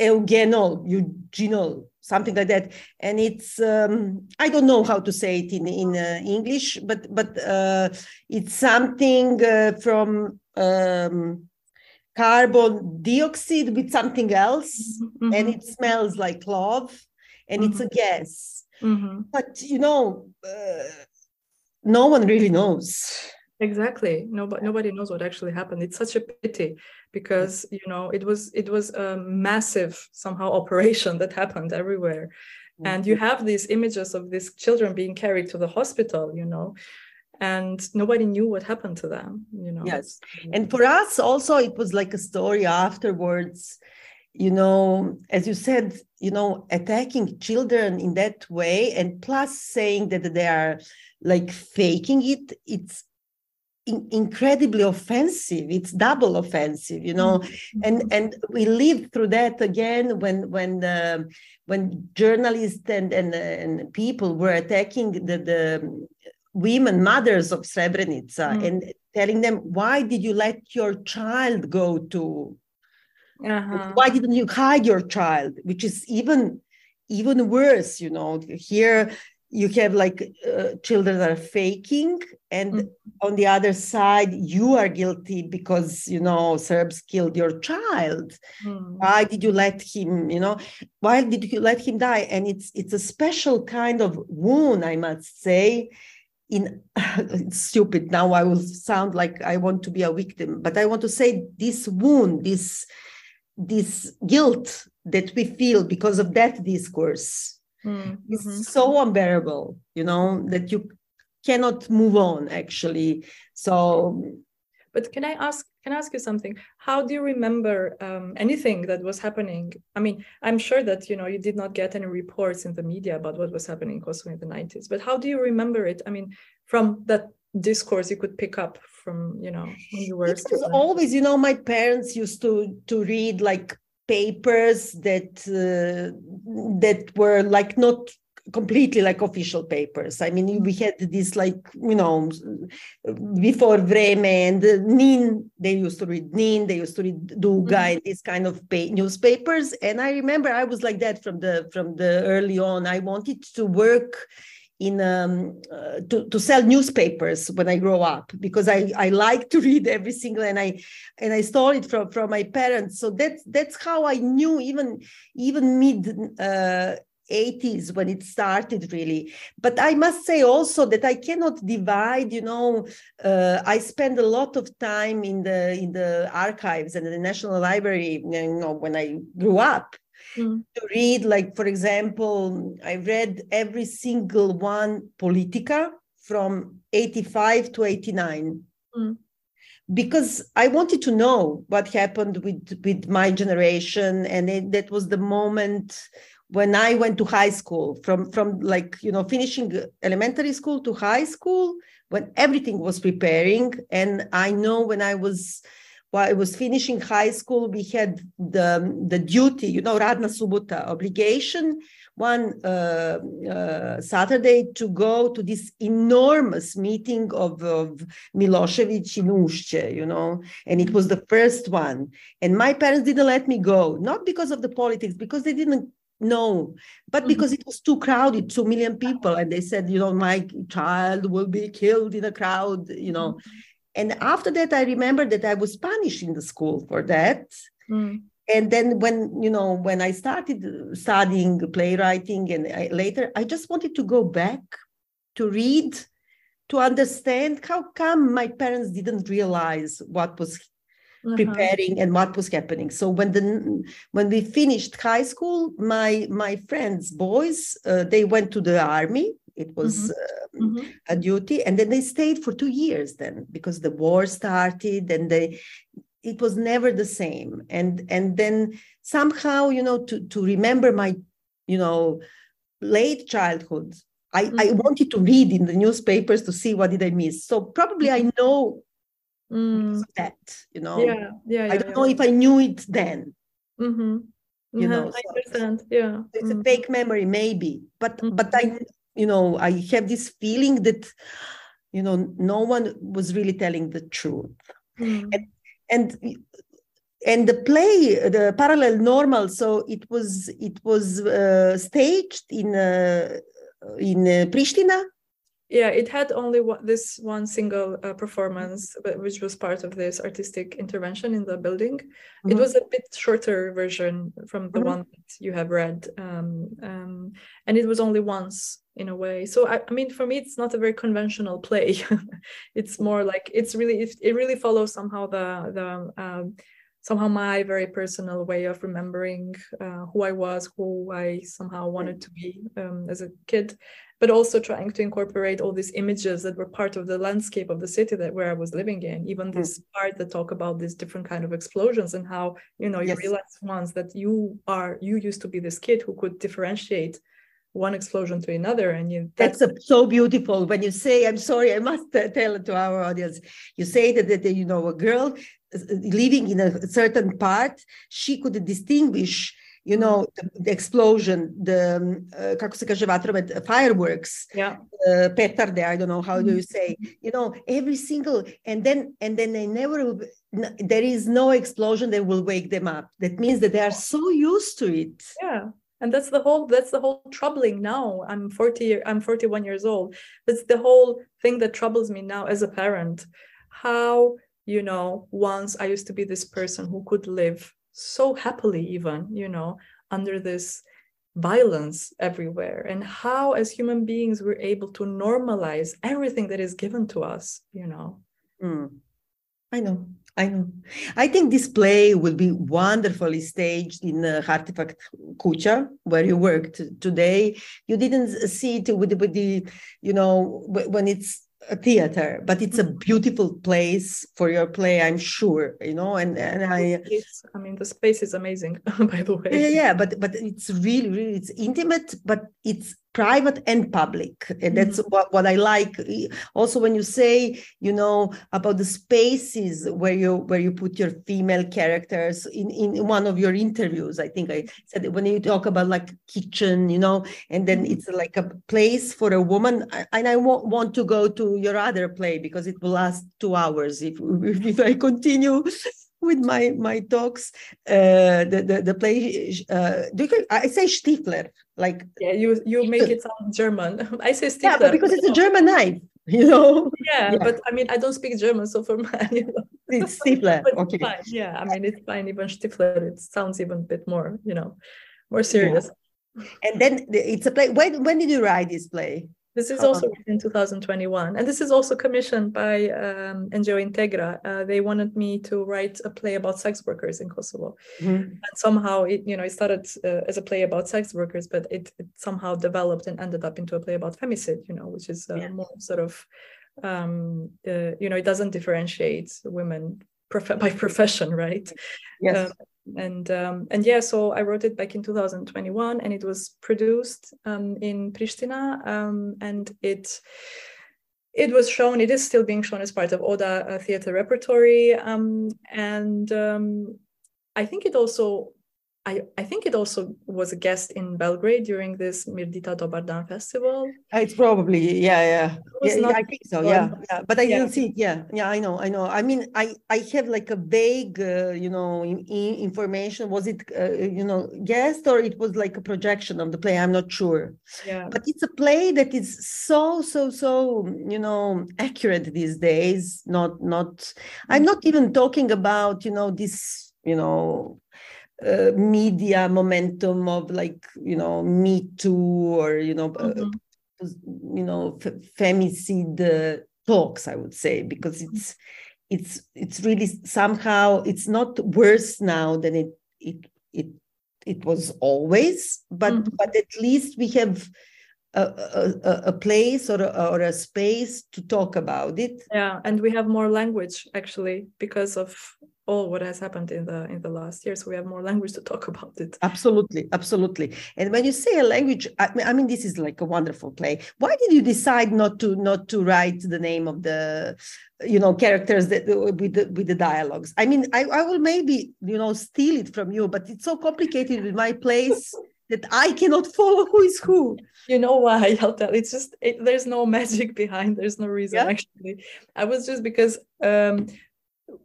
eugenol eugenol something like that and it's um, i don't know how to say it in in uh, english but but uh, it's something uh, from um, carbon dioxide with something else mm-hmm. and it smells like clove and mm-hmm. it's a mm-hmm. gas mm-hmm. but you know uh, no one really knows exactly nobody nobody knows what actually happened it's such a pity because you know it was it was a massive somehow operation that happened everywhere. Mm-hmm. and you have these images of these children being carried to the hospital you know and nobody knew what happened to them you know. Yes. And for us also it was like a story afterwards you know, as you said, you know, attacking children in that way, and plus saying that they are like faking it, it's in, incredibly offensive. It's double offensive, you know, mm-hmm. and and we lived through that again when when uh, when journalists and, and and people were attacking the the women mothers of Srebrenica mm. and telling them why did you let your child go to uh-huh. why didn't you hide your child which is even even worse you know here you have like uh, children that are faking and mm. on the other side you are guilty because you know serbs killed your child mm. why did you let him you know why did you let him die and it's it's a special kind of wound i must say in it's stupid now i will sound like i want to be a victim but i want to say this wound this this guilt that we feel because of that discourse mm-hmm. is so unbearable you know that you cannot move on actually so but can i ask can I ask you something? How do you remember um, anything that was happening? I mean, I'm sure that you know you did not get any reports in the media about what was happening in Kosovo in the 90s, but how do you remember it? I mean, from that discourse you could pick up from you know when you were it was always you know my parents used to to read like papers that uh, that were like not completely like official papers. I mean, we had this like, you know, before Vreme and Nin, they used to read Nin, they used to read Duga mm-hmm. and these kind of pay, newspapers. And I remember I was like that from the from the early on. I wanted to work in um, uh, to, to sell newspapers when I grow up because I, I like to read every single and I and I stole it from, from my parents. So that's that's how I knew even even mid uh, 80s when it started really but i must say also that i cannot divide you know uh, i spend a lot of time in the in the archives and the national library you know when i grew up mm. to read like for example i read every single one Politika from 85 to 89 mm because I wanted to know what happened with with my generation, and it, that was the moment when I went to high school, from from like you know finishing elementary school to high school, when everything was preparing, and I know when I was while I was finishing high school, we had the the duty, you know, radna subota obligation one uh, uh, Saturday to go to this enormous meeting of, of Milosevic in Ušće, you know, and it was the first one. And my parents didn't let me go, not because of the politics, because they didn't no but mm-hmm. because it was too crowded two million people and they said you know my child will be killed in a crowd you know mm-hmm. And after that i remember that i was punished in the school for that mm. and then when you know when i started studying playwriting and I, later i just wanted to go back to read to understand how come my parents didn't realize what was uh-huh. preparing and what was happening so when the when we finished high school my my friends boys uh, they went to the army it was mm-hmm. Uh, mm-hmm. a duty and then they stayed for two years then because the war started and they it was never the same and and then somehow you know to to remember my you know late childhood I, mm-hmm. I wanted to read in the newspapers to see what did I miss. So probably I mm-hmm. know mm. that you know yeah yeah, yeah i don't yeah. know if i knew it then mm-hmm. you know i understand yeah it's mm. a fake memory maybe but mm-hmm. but i you know i have this feeling that you know no one was really telling the truth mm. and and and the play the parallel normal so it was it was uh, staged in uh, in uh, pristina yeah it had only one, this one single uh, performance but, which was part of this artistic intervention in the building mm-hmm. it was a bit shorter version from the mm-hmm. one that you have read um, um, and it was only once in a way so I, I, mean for me it's not a very conventional play it's more like it's really it, it really follows somehow the the um, somehow my very personal way of remembering uh, who I was, who I somehow wanted to be um, as a kid but also trying to incorporate all these images that were part of the landscape of the city that where I was living in. Even mm. this part that talk about these different kind of explosions and how you know you yes. realize once that you are you used to be this kid who could differentiate one explosion to another and you that's, that's so beautiful when you say i'm sorry i must tell it to our audience you say that, that you know a girl uh, living in a certain part she could distinguish you know the, the explosion the um, uh, kako se kaže vatromet fireworks yeah. uh, petarde i don't know how do you say you know every single and then and then they never there is no explosion that will wake them up. That means that they are so used to it. Yeah and that's the whole that's the whole troubling now. I'm 40 i'm 41 years old. That's the whole thing that troubles me now as a parent. How you know once i used to be this person who could live so happily even you know under this violence everywhere and how as human beings we're able to normalize everything that is given to us you know mm. i know I know. I think this play will be wonderfully staged in uh, Hartefakt Kuća, where you worked today. You didn't see it with, with the, you know, when it's a theater, but it's a beautiful place for your play, I'm sure, you know, and, and I, I mean, the space is amazing, by the way. Yeah, yeah, but, but it's really, really, it's intimate, but it's private and public and that's mm-hmm. what, what i like also when you say you know about the spaces where you where you put your female characters in in one of your interviews i think i said when you talk about like kitchen you know and then mm-hmm. it's like a place for a woman and i won't want to go to your other play because it will last two hours if if i continue with my my talks uh the the, the play uh do you, i say stifler like yeah you you make it sound german. I say stifler yeah but because it's a german knife you know? Yeah, yeah, but i mean i don't speak german so for my you know. It's stifler okay. yeah i mean it's fine even stifler it sounds even a bit more you know more serious. Yeah. and then it's a play when when did you write this play this is also in 2021, and this is also commissioned by um, NGO Integra. Uh, they wanted me to write a play about sex workers in Kosovo, mm-hmm. and somehow it, you know, it started uh, as a play about sex workers, but it, it, somehow developed and ended up into a play about femicide. You know, which is uh, yeah. more sort of, um, uh, you know, it doesn't differentiate women prof- by profession, right? Yes. And um, and yeah so i wrote it back in 2021 and it was produced um, in pristina um, and it it was shown it is still being shown as part of oda uh, theater repertory um, and um, i think it also I, I think it also was a guest in Belgrade during this Mirdita Dobardan festival. Uh, it's probably yeah yeah, yeah, yeah I think so yeah, yeah. but I yeah. didn't see it yeah. Yeah I know I know. I mean I I have like a vague uh, you know in, in information. Was it uh, you know guest or it was like a projection of the play? I'm not sure. Yeah. But it's a play that is so so so you know accurate these days. Not not I'm not even talking about you know this you know uh, media momentum of like you know me too or you know uh, mm-hmm. uh, you know f- femicide talks i would say because it's it's it's really somehow it's not worse now than it it it it was always but mm-hmm. but at least we have a, a, a, place or a, or a space to talk about it yeah and we have more language actually because of all what has happened in the in the last year so we have more language to talk about it absolutely absolutely and when you say a language I mean, I mean this is like a wonderful play why did you decide not to not to write the name of the you know characters that with the with the dialogues i mean i, I will maybe you know steal it from you but it's so complicated with my place that I cannot follow who is who. You know why? I'll tell. It's just it, there's no magic behind. There's no reason yeah. actually. I was just because um,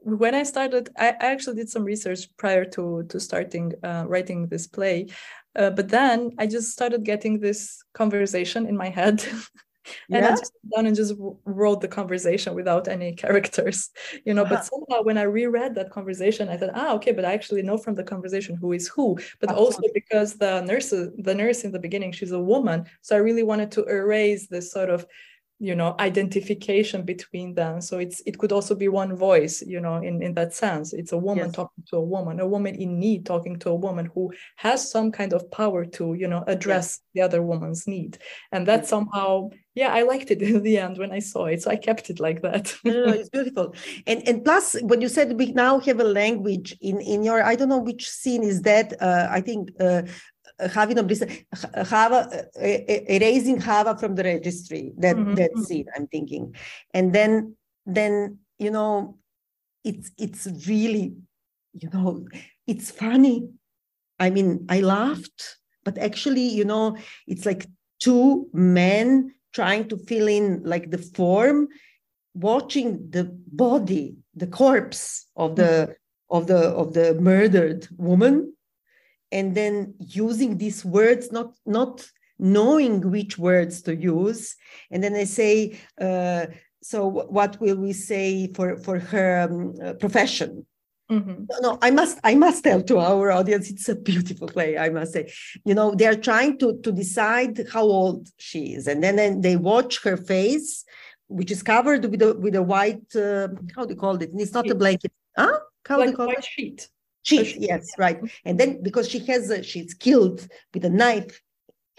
when I started, I, I, actually did some research prior to to starting uh, writing this play, uh, but then I just started getting this conversation in my head. and yeah. I just down and just wrote the conversation without any characters, you know. Uh-huh. But somehow when I reread that conversation, I thought, ah, okay, but I actually know from the conversation who is who. But Absolutely. also because the nurse, the nurse in the beginning, she's a woman, so I really wanted to erase this sort of you know identification between them so it's it could also be one voice you know in in that sense it's a woman yes. talking to a woman a woman in need talking to a woman who has some kind of power to you know address yes. the other woman's need and that yes. somehow yeah i liked it in the end when i saw it so i kept it like that no, no, it's beautiful and and plus when you said we now have a language in in your i don't know which scene is that uh, i think uh, Javi Nobrisa, Hava, erasing Hava from the registry, that, mm-hmm. that mm-hmm. I'm thinking. And then, then, you know, it's, it's really, you know, it's funny. I mean, I laughed, but actually, you know, it's like two men trying to fill in like the form, watching the body, the corpse of the, mm-hmm. of the, of the murdered woman and then using these words not not knowing which words to use. And then i say uh, so what will we say for for her um, uh, profession? Mm-hmm. no, no i must i must tell to our audience it's a beautiful play i must say. You know they're trying to to decide how old she is and then, then they watch her face which is covered with a with a white uh, how do you call it? It's not a blanket. Huh? How like do you call white it? sheet Yes, right. And then because she has, a, she's killed with a knife,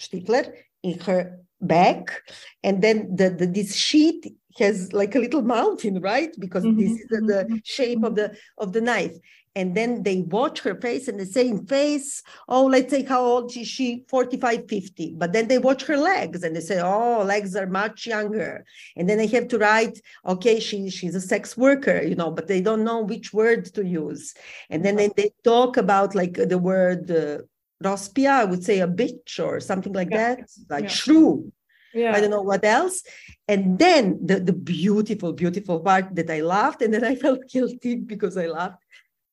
Stifler, in her back, and then the, the this sheet has like a little mountain, right? Because mm-hmm. this is the, the mm-hmm. shape of the of the knife and then they watch her face and the same face oh let's say how old is she 45 50 but then they watch her legs and they say oh legs are much younger and then they have to write okay she she's a sex worker you know but they don't know which word to use and then they, they talk about like the word uh, rospia i would say a bitch or something like yeah. that like yeah. shrew yeah. I don't know what else. And then the, the beautiful, beautiful part that I laughed, and then I felt guilty because I laughed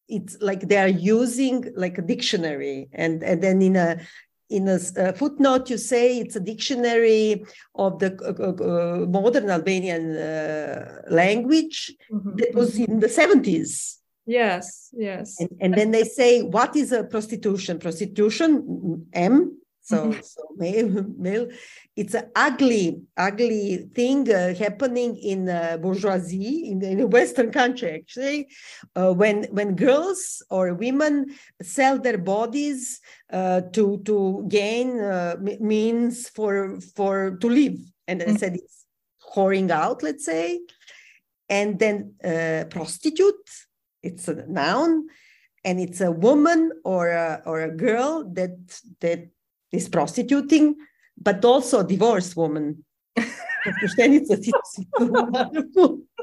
it's like they are using like a dictionary. And and then in a in a, a footnote you say it's a dictionary of the uh, uh, modern albanian uh, language mm-hmm. that was in the 70s yes yes. And, and then they say what is a prostitution? Prostitution m so, mm-hmm. so male, male, it's an ugly, ugly thing uh, happening in uh, bourgeoisie in, in a Western country. Actually, uh, when when girls or women sell their bodies uh, to to gain uh, means for for to live, and mm-hmm. I said it's whoring out, let's say, and then uh, prostitute. It's a noun and it's a woman or a, or a girl that that is prostituting, but also divorced woman.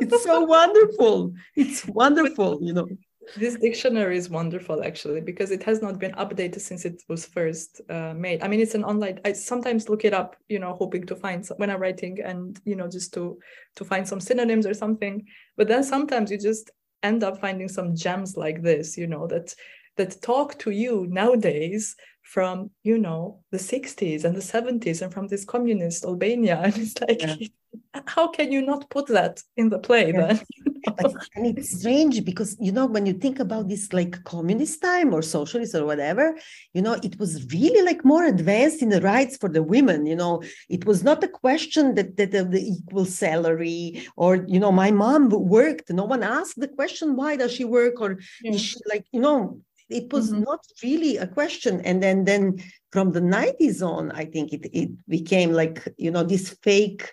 It's so wonderful. It's wonderful, you know. This dictionary is wonderful, actually, because it has not been updated since it was first uh, made. I mean, it's an online. I sometimes look it up, you know, hoping to find some, when I'm writing, and you know, just to to find some synonyms or something. But then sometimes you just end up finding some gems like this, you know, that that talk to you nowadays from you know the 60s and the 70s and from this communist albania and it's like yeah. how can you not put that in the play yeah. then but, and it's strange because you know when you think about this like communist time or socialist or whatever you know it was really like more advanced in the rights for the women you know it was not a question that that of the equal salary or you know my mom worked no one asked the question why does she work or yeah. is she like you know it was mm-hmm. not really a question and then then from the 90s on i think it, it became like you know this fake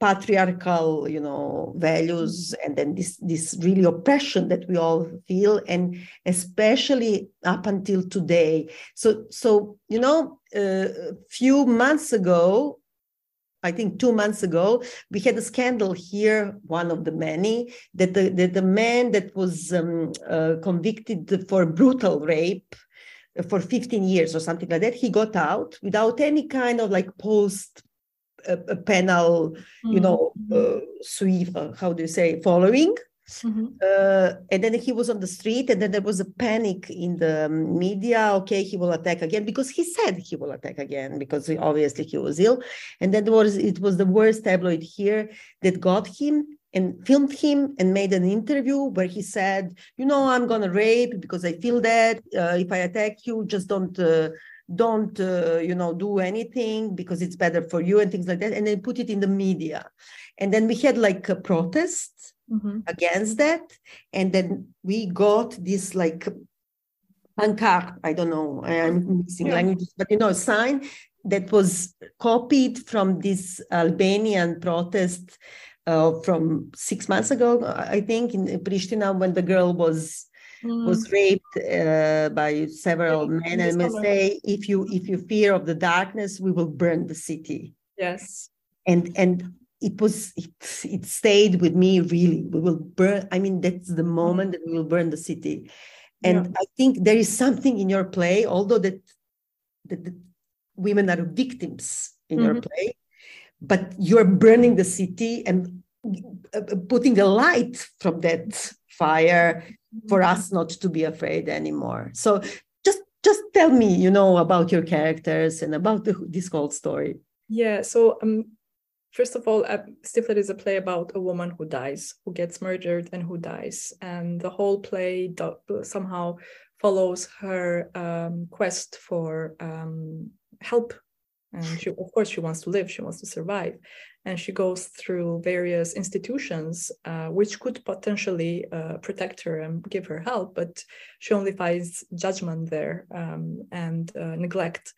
patriarchal you know values mm-hmm. and then this this really oppression that we all feel and especially up until today so so you know uh, a few months ago I think two months ago, we had a scandal here, one of the many, that the, that the man that was um, uh, convicted for brutal rape for 15 years or something like that, he got out without any kind of like post uh, penal, mm-hmm. you know, uh, sweep, uh, how do you say, following. Mm-hmm. Uh, and then he was on the street, and then there was a panic in the media. Okay, he will attack again because he said he will attack again because he, obviously he was ill. And then was it was the worst tabloid here that got him and filmed him and made an interview where he said, "You know, I'm gonna rape because I feel that uh, if I attack you, just don't." Uh, don't uh, you know do anything because it's better for you and things like that and then put it in the media and then we had like a protest mm-hmm. against that. And then we got this like pancart i don't know i'm missing yeah. languages but you know sign that was copied from this albanian protest uh, from six months ago i think in pristina when the girl was mm. was raped uh, by several men. and may say if you if you fear of the darkness we will burn the city. Yes. And and it was it, it stayed with me really we will burn i mean that's the mm. moment that we will burn the city and yeah. i think there is something in your play although that, that, that women are victims in mm-hmm. your play but you're burning the city and uh, putting the light from that fire for us not to be afraid anymore. So just just tell me, you know, about your characters and about the, this whole story. Yeah. So um, first of all, uh, Stifler is a play about a woman who dies, who gets murdered and who dies, and the whole play do- somehow follows her um, quest for um, help. And she of course she wants to live she wants to survive. And she goes through various institutions uh, which could potentially uh, protect her and give her help but she only finds judgment there um, and uh, neglect.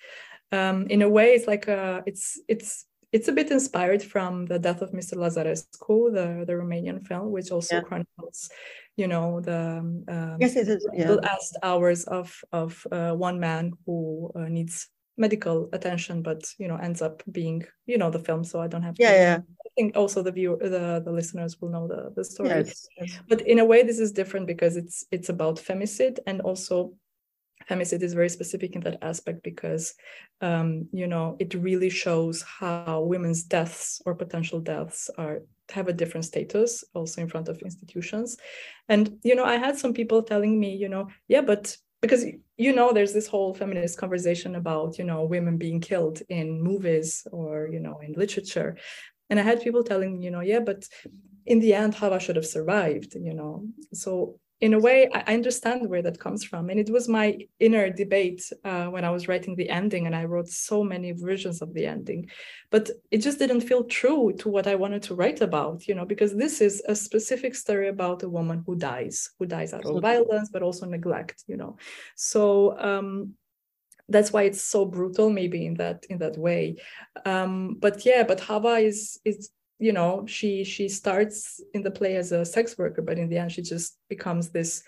Um, in a way it's like a, it's it's it's a bit inspired from the death of Mr. Lazarescu, the, the Romanian film, which also yeah. chronicles, you know, the um, yes, it is. Yeah. last hours of of uh, one man who uh, needs medical attention but you know ends up being you know the film so i don't have to yeah, yeah. i think also the viewer the, the listeners will know the, the story yes. but in a way this is different because it's it's about femicide and also femicide is very specific in that aspect because um, you know it really shows how women's deaths or potential deaths are have a different status also in front of institutions. And you know i had some people telling me you know yeah but because you know there's this whole feminist conversation about you know women being killed in movies or you know in literature. And i had people telling me you know yeah but in the end Hava should have survived you know? So in a way, I understand where that comes from. And it was my inner debate uh, when I was writing the ending, and I wrote so many versions of the ending. But it just didn't feel true to what I wanted to write about, you know, because this is a specific story about a woman who dies, who dies out of violence, but also neglect, you know. So, um, that's why it's so brutal maybe in that in that way um, but yeah but hava is is you know she she starts in the play as a sex worker but in the end she just becomes this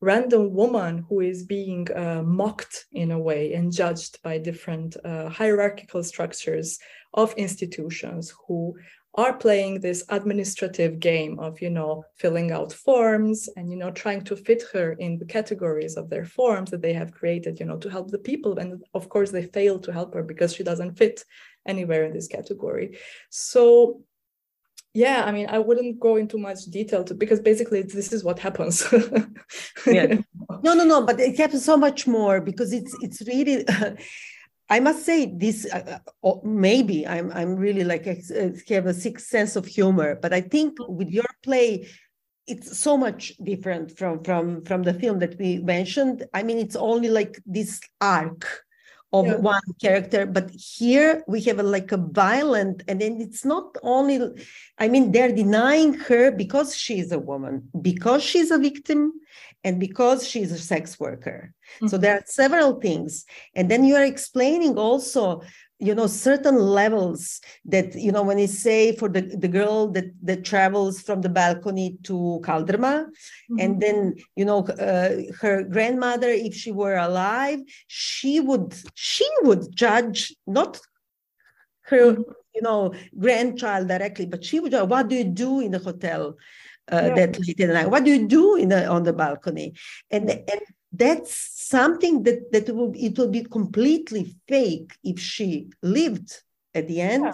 random woman who is being uh, mocked in a way and judged by different uh, hierarchical structures of institutions who are playing this administrative game of you know filling out forms and you know trying to fit her in the categories of their forms that they have created you know to help the people and of course they fail to help her because she doesn't fit anywhere in this category. So yeah, I mean, I wouldn't go into much detail to because basically this is what happens. yeah. No, no, no, but it happens so much more because it's it's really. I must say this. Uh, uh maybe I'm I'm really like a, uh, have a sixth sense of humor, but I think with your play, it's so much different from from from the film that we mentioned. I mean, it's only like this arc of yeah. one character but here we have a, like a violent and then it's not only i mean they're denying her because she's a woman because she's a victim and because she's a sex worker mm-hmm. so there are several things and then you are explaining also you know certain levels that you know when you say for the, the girl that that travels from the balcony to Kaldrma mm-hmm. and then you know uh, her grandmother if she were alive she would she would judge not her mm-hmm. you know grandchild directly but she would what do you do in the hotel uh, yeah. that late at night what do you do in the on the balcony and and that's something that that will it will be completely fake if she lived at the end yeah.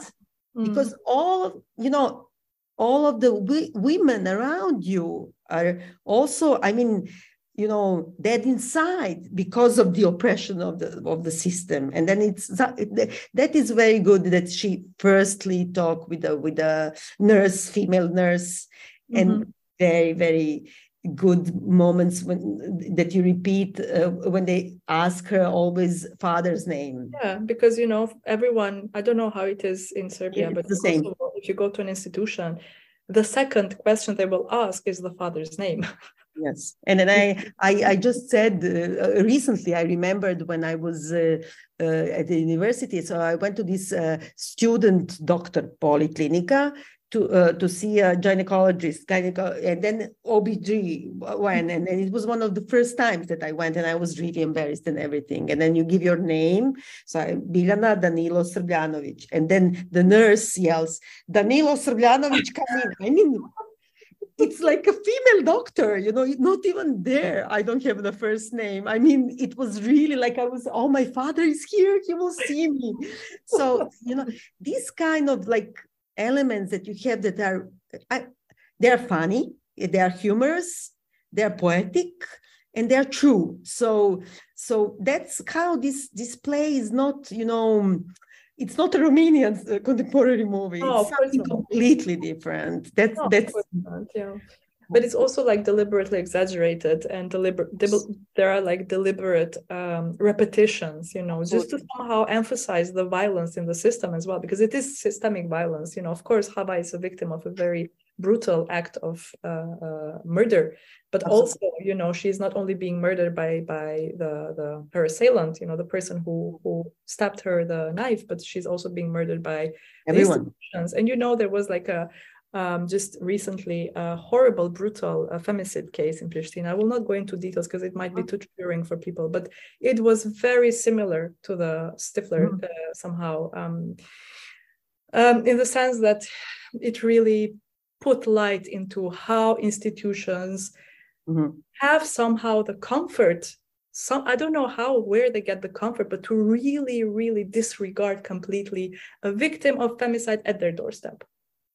mm. because all you know all of the women around you are also i mean you know dead inside because of the oppression of the of the system and then it's that is very good that she firstly talked with a with the nurse female nurse mm-hmm. and very very good moments when that you repeat uh, when they ask her always father's name yeah because you know everyone i don't know how it is in serbia it's but the same. also, if you go to an institution the second question they will ask is the father's name yes and then i i, I just said uh, recently i remembered when i was uh, uh, at the university so i went to this uh, student doctor polyclinica to uh, to see a gynecologist, gyneco- and then OBG when, and, and it was one of the first times that I went, and I was really embarrassed and everything. And then you give your name, so I, Biljana Danilo Srbljanović, and then the nurse yells, "Danilo Srbljanović, come in!" I mean, it's like a female doctor, you know, not even there. I don't have the first name. I mean, it was really like I was, oh, my father is here, he will see me. So, you know, this kind of like elements that you have that are I, they're funny they're humorous they're poetic and they're true. So so that's how this this play is not you know it's not a romanian uh, contemporary movie. No, it's something completely different. That's that's yeah but it's also like deliberately exaggerated and deliberate there are like deliberate um, repetitions you know just to somehow emphasize the violence in the system as well because it is systemic violence you know. Of course Hava is a victim of a very brutal act of uh, uh, murder but also you know she's not only being murdered by by the the her assailant you know the person who who stabbed her the knife but she's also being murdered by everyone. and you know there was like a um, just recently a horrible, brutal uh, femicide case in Pristina. I will not go into details because it might be too triggering for people, but it was very similar to the Stifler mm-hmm. uh, somehow, um, um, in the sense that it really put light into how institutions mm-hmm. have somehow the comfort some i don't know how where they get the comfort but to really really disregard completely a victim of femicide at their doorstep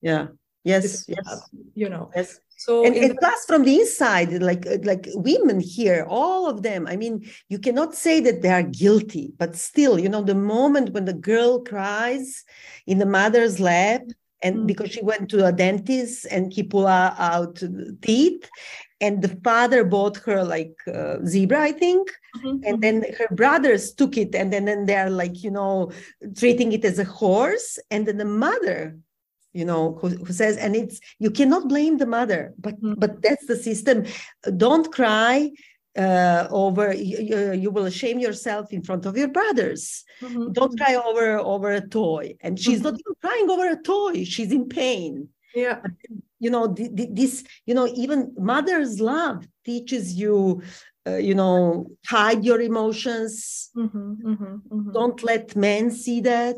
yeah yes yes you know yes so and, and the- plus from the inside like like women here all of them i mean you cannot say that they are guilty but still you know the moment when the girl cries in the mother's lap and mm-hmm. because she went to a dentist and he pulled out teeth and the father bought her like uh, zebra i think mm-hmm. and then her brothers took it and then, then they're like you know treating it as a horse and then the mother you know who, who says and it's you cannot blame the mother but mm-hmm. but that's the system. Don't cry uh, over you, you, will shame yourself in front of your brothers. Mm-hmm. don't cry over over a toy. And she's mm-hmm. not even crying over a toy. She's in pain. Yeah. You know this you know even mother's love teaches you uh, you know hide your emotions. Mm-hmm, mm-hmm, mm-hmm. don't let men see that.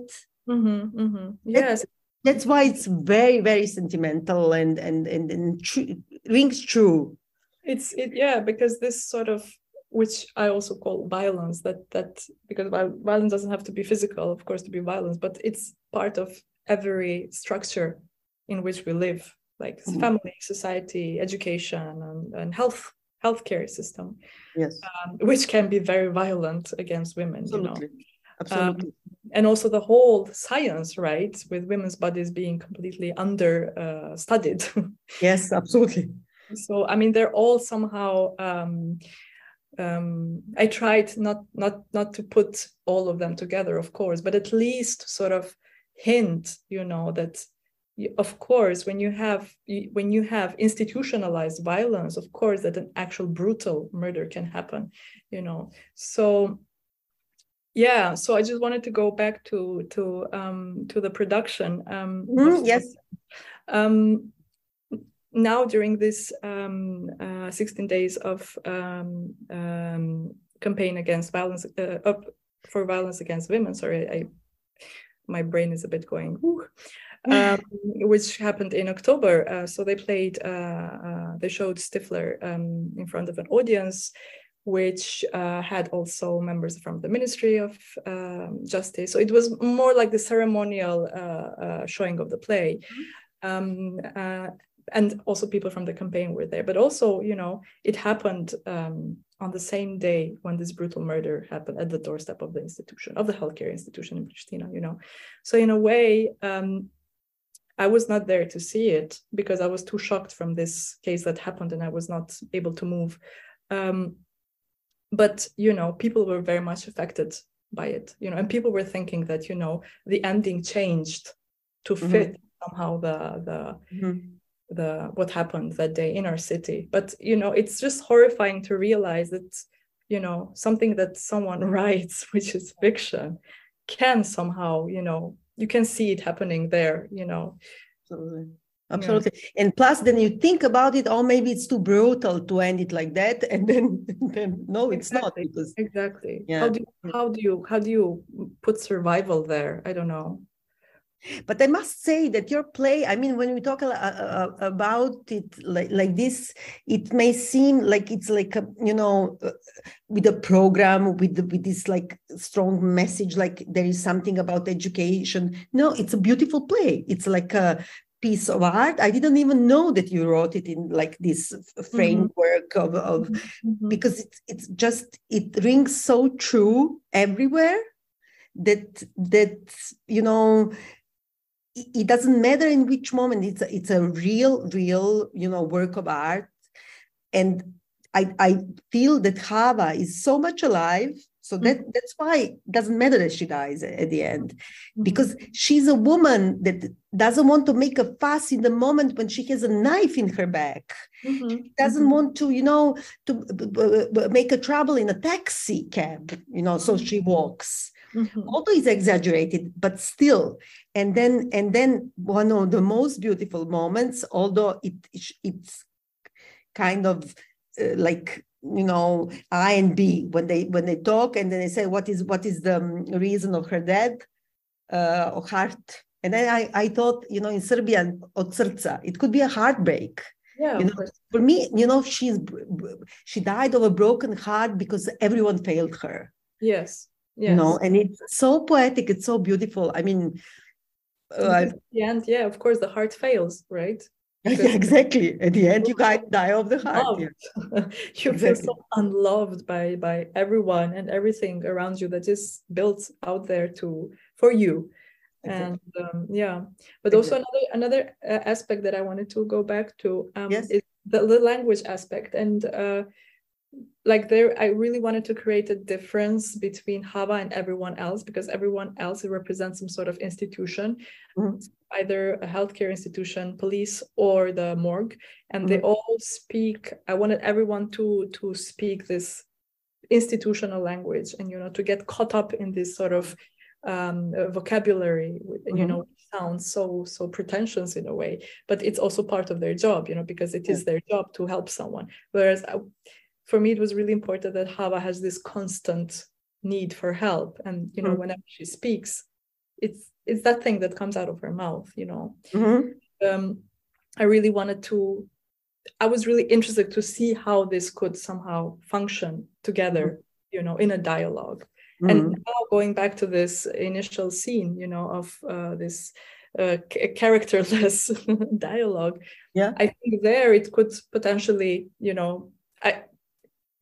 Yes that's why it's very very sentimental and and and, and tr- rings true it's it yeah because this sort of which i also call violence that that because violence doesn't have to be physical of course to be violence but it's part of every structure in which we live like mm-hmm. family society education and, and health healthcare system yes um, which can be very violent against women Absolutely. you know Absolutely. Um, and also the whole science, right, with women's bodies being completely under uh, studied. yes, absolutely. So I mean, they're all somehow. Um, um, I tried not not not to put all of them together, of course, but at least sort of hint, you know, that of course when you have when you have institutionalized violence, of course that an actual brutal murder can happen, you know. So yeah so i just wanted to go back to to um to the production um mm, yes um now during this um uh, 16 days of um, um campaign against violence uh, up for violence against women sorry i my brain is a bit going um, which happened in October. Uh, so they played, uh, uh, they showed Stifler um, in front of an audience which uh, had also members from the Ministry of um, Justice. So it was more like the ceremonial uh, uh, showing of the play. Mm-hmm. Um, uh, and also people from the campaign were there. But also, you know, it happened um, on the same day when this brutal murder happened at the doorstep of the institution, of the healthcare institution in Pristina, you know. So in a way, um, I was not there to see it because I was too shocked from this case that happened and I was not able to move. Um, but you know, people were very much affected by it, you know, and people were thinking that you know the ending changed to mm-hmm. fit mm-hmm. somehow the the mm-hmm. the what happened that day in our city. But you know, it's just horrifying to realize that you know something that someone writes, which is fiction, can somehow you know you can see it happening there you know absolutely absolutely yeah. and plus then you think about it oh maybe it's too brutal to end it like that and then then no it's exactly. not because exactly yeah. how do you, how do you how do you put survival there i don't know but i must say that your play i mean when we talk about it like, like this it may seem like it's like a you know uh, with a program with the, with this like strong message like there is something about education no it's a beautiful play it's like a piece of art i didn't even know that you wrote it in like this mm-hmm. framework mm-hmm. of, of mm-hmm. because it's it's just it rings so true everywhere that that you know it doesn't matter in which moment it's a, it's a real real you know work of art and i i feel that Hava is so much alive so that mm-hmm. that's why it doesn't matter that she dies at the end mm-hmm. because she's a woman that doesn't want to make a fuss in the moment when she has a knife in her back mm-hmm. she doesn't mm-hmm. want to you know to make a trouble in a taxi cab you know so she walks mm-hmm. although it's exaggerated but still and then and then one of the most beautiful moments although it it's kind of uh, like you know i and b. When they when they talk and then they say what is what is the um, reason of her death uh, or heart? And then i i thought you know in serbian it could be a heartbreak. Yeah, you know, for me you know she's she died of a broken heart because everyone failed her. Yes yes. you know and it's so poetic it's so beautiful. I mean uh, the end. Yeah of course the heart fails right yeah, exactly at the end you guys die of the heart yeah. you exactly. feel so unloved by by everyone and everything around you that is built out there to for you exactly. and um, yeah but also another another uh, aspect that i wanted to go back to um, yes. is the, the language aspect and uh, like there i really wanted to create a difference between hava and everyone else because everyone else represents some sort of institution mm-hmm. either a healthcare institution police or the morgue and mm-hmm. they all speak i wanted everyone to to speak this institutional language and you know to get caught up in this sort of um, vocabulary mm-hmm. you know sounds so so pretentious in a way but it's also part of their job you know because it is their job to help someone whereas I, for me it was really important that hava has this constant need for help and you know mm-hmm. whenever she speaks it's it's that thing that comes out of her mouth you know mm-hmm. um, i really wanted to i was really interested to see how this could somehow function together mm-hmm. you know in a dialogue and mm-hmm. now going back to this initial scene you know of uh, this uh, characterless dialogue yeah i think there it could potentially you know I,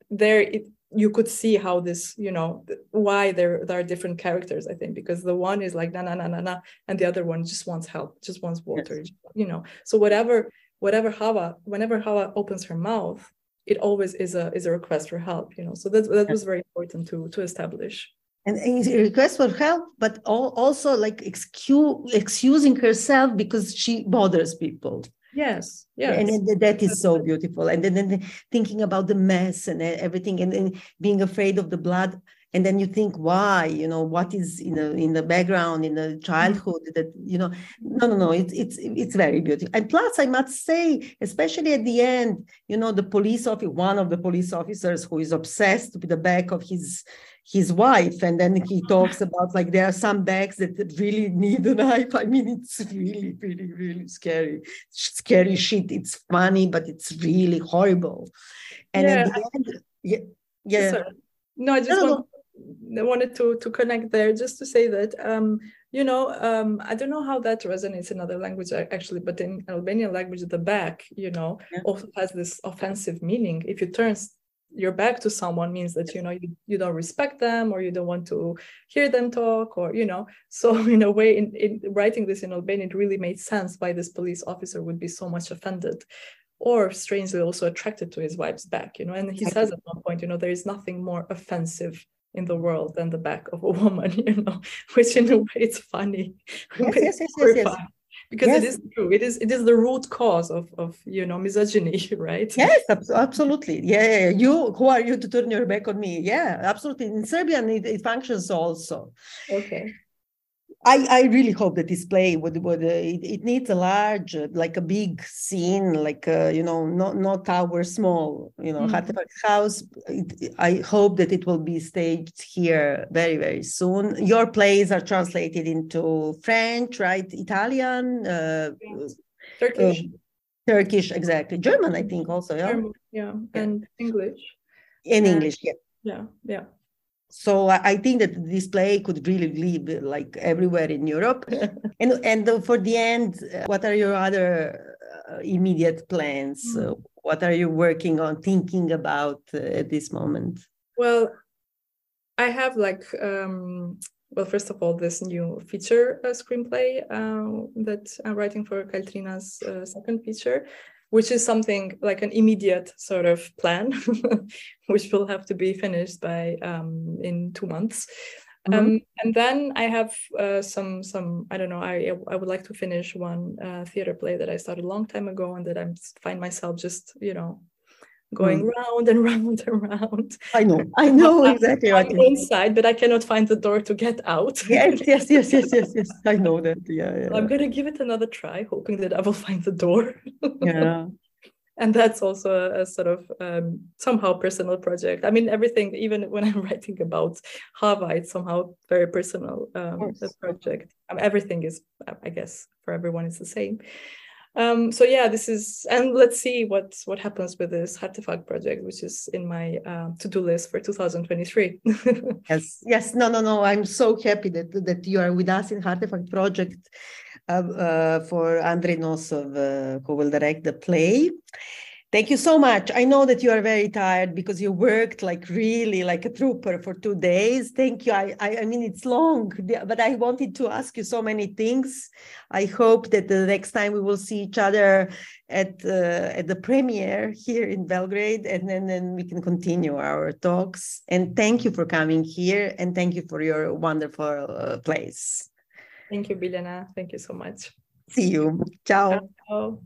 there it, you could see how this you know why there there are different characters i think because the one is like na na na na na and the other one just wants help just wants water yes. you know. So whatever whatever Hava whenever Hava opens her mouth it always is a is a request for help you know. So that that was very important to to establish. And a request for help but also like excuse excusing herself because she bothers people yes yes. and that is so beautiful and then, then thinking about the mess and everything and then being afraid of the blood and then you think why you know what is in the in the background in the childhood that you know no no no it's it's it's very beautiful. And plus i must say especially at the end you know the police officer one of the police officers who is obsessed with the back of his his wife and then he talks about like there are some bags that really need a knife i mean it's really really really scary scary shit it's funny but it's really horrible and yeah. End, yeah, yeah. Sorry. no i just no, want, no. wanted to to connect there just to say that um you know um i don't know how that resonates in other language actually but in albanian language the back you know yeah. also has this offensive meaning if you turn your back to someone means that you know you, you don't respect them or you don't want to hear them talk or you know. So in a way in, in writing this in albanian it really made sense why this police officer would be so much offended or strangely also attracted to his wife's back you know. And he says at one point you know there is nothing more offensive in the world than the back of a woman you know which in a way it's funny. Yes, yes, yes, yes, yes because yes. it is true. It is it is the root cause of of you know misogyny right? Yes absolutely. Yeah. You who are you to turn your back on me? Yeah absolutely. In serbian it, it functions also. Okay I, I really hope that this play would would uh, it, it, needs a large uh, like a big scene like uh, you know not not our small you know mm house. It, I hope that it will be staged here very very soon. Your plays are translated into French right? Italian uh, Turkish. Turkish exactly. German I think also yeah? German, yeah. yeah. and English. In English yeah. Yeah yeah so I think that this play could really live like everywhere in Europe. and and for the end, what are your other uh, immediate plans? Mm. what are you working on, thinking about uh, at this moment? Well, I have like um, well, first of all, this new feature uh, screenplay uh, that I'm writing for Kaltrina's uh, second feature, which is something like an immediate sort of plan, which will have to be finished by um, in two months. Mm-hmm. Um, and then I have uh, some some I don't know I I would like to finish one uh, theater play that I started a long time ago and that I find myself just you know going mm. round and round and round. I know, I know exactly what you inside, but I cannot find the door to get out. yes, yes, yes, yes, yes, yes. I know that. Yeah, yeah. I'm gonna give it another try, hoping that I will find the door. yeah. And that's also a, a sort of um, somehow personal project. I mean, everything, even when I'm writing about Hava, it's somehow very personal um, project. Um, everything is, I guess, for everyone, is the same. Um, so yeah, this is, and let's see what what happens with this Hartefakt project, which is in my uh, to-do list for 2023. yes, yes, no, no, no. I'm so happy that that you are with us in Hartefakt project uh, uh, for Andrej Nosov, uh, who will direct the play. Thank you so much. I know that you are very tired because you worked like really like a trooper for two days. Thank you. I, I, I, mean, it's long, but I wanted to ask you so many things. I hope that the next time we will see each other at uh, at the premiere here in Belgrade, and then, then we can continue our talks. And thank you for coming here, and thank you for your wonderful uh, place. Thank you, Biljana. Thank you so much. See you. Ciao. Ciao.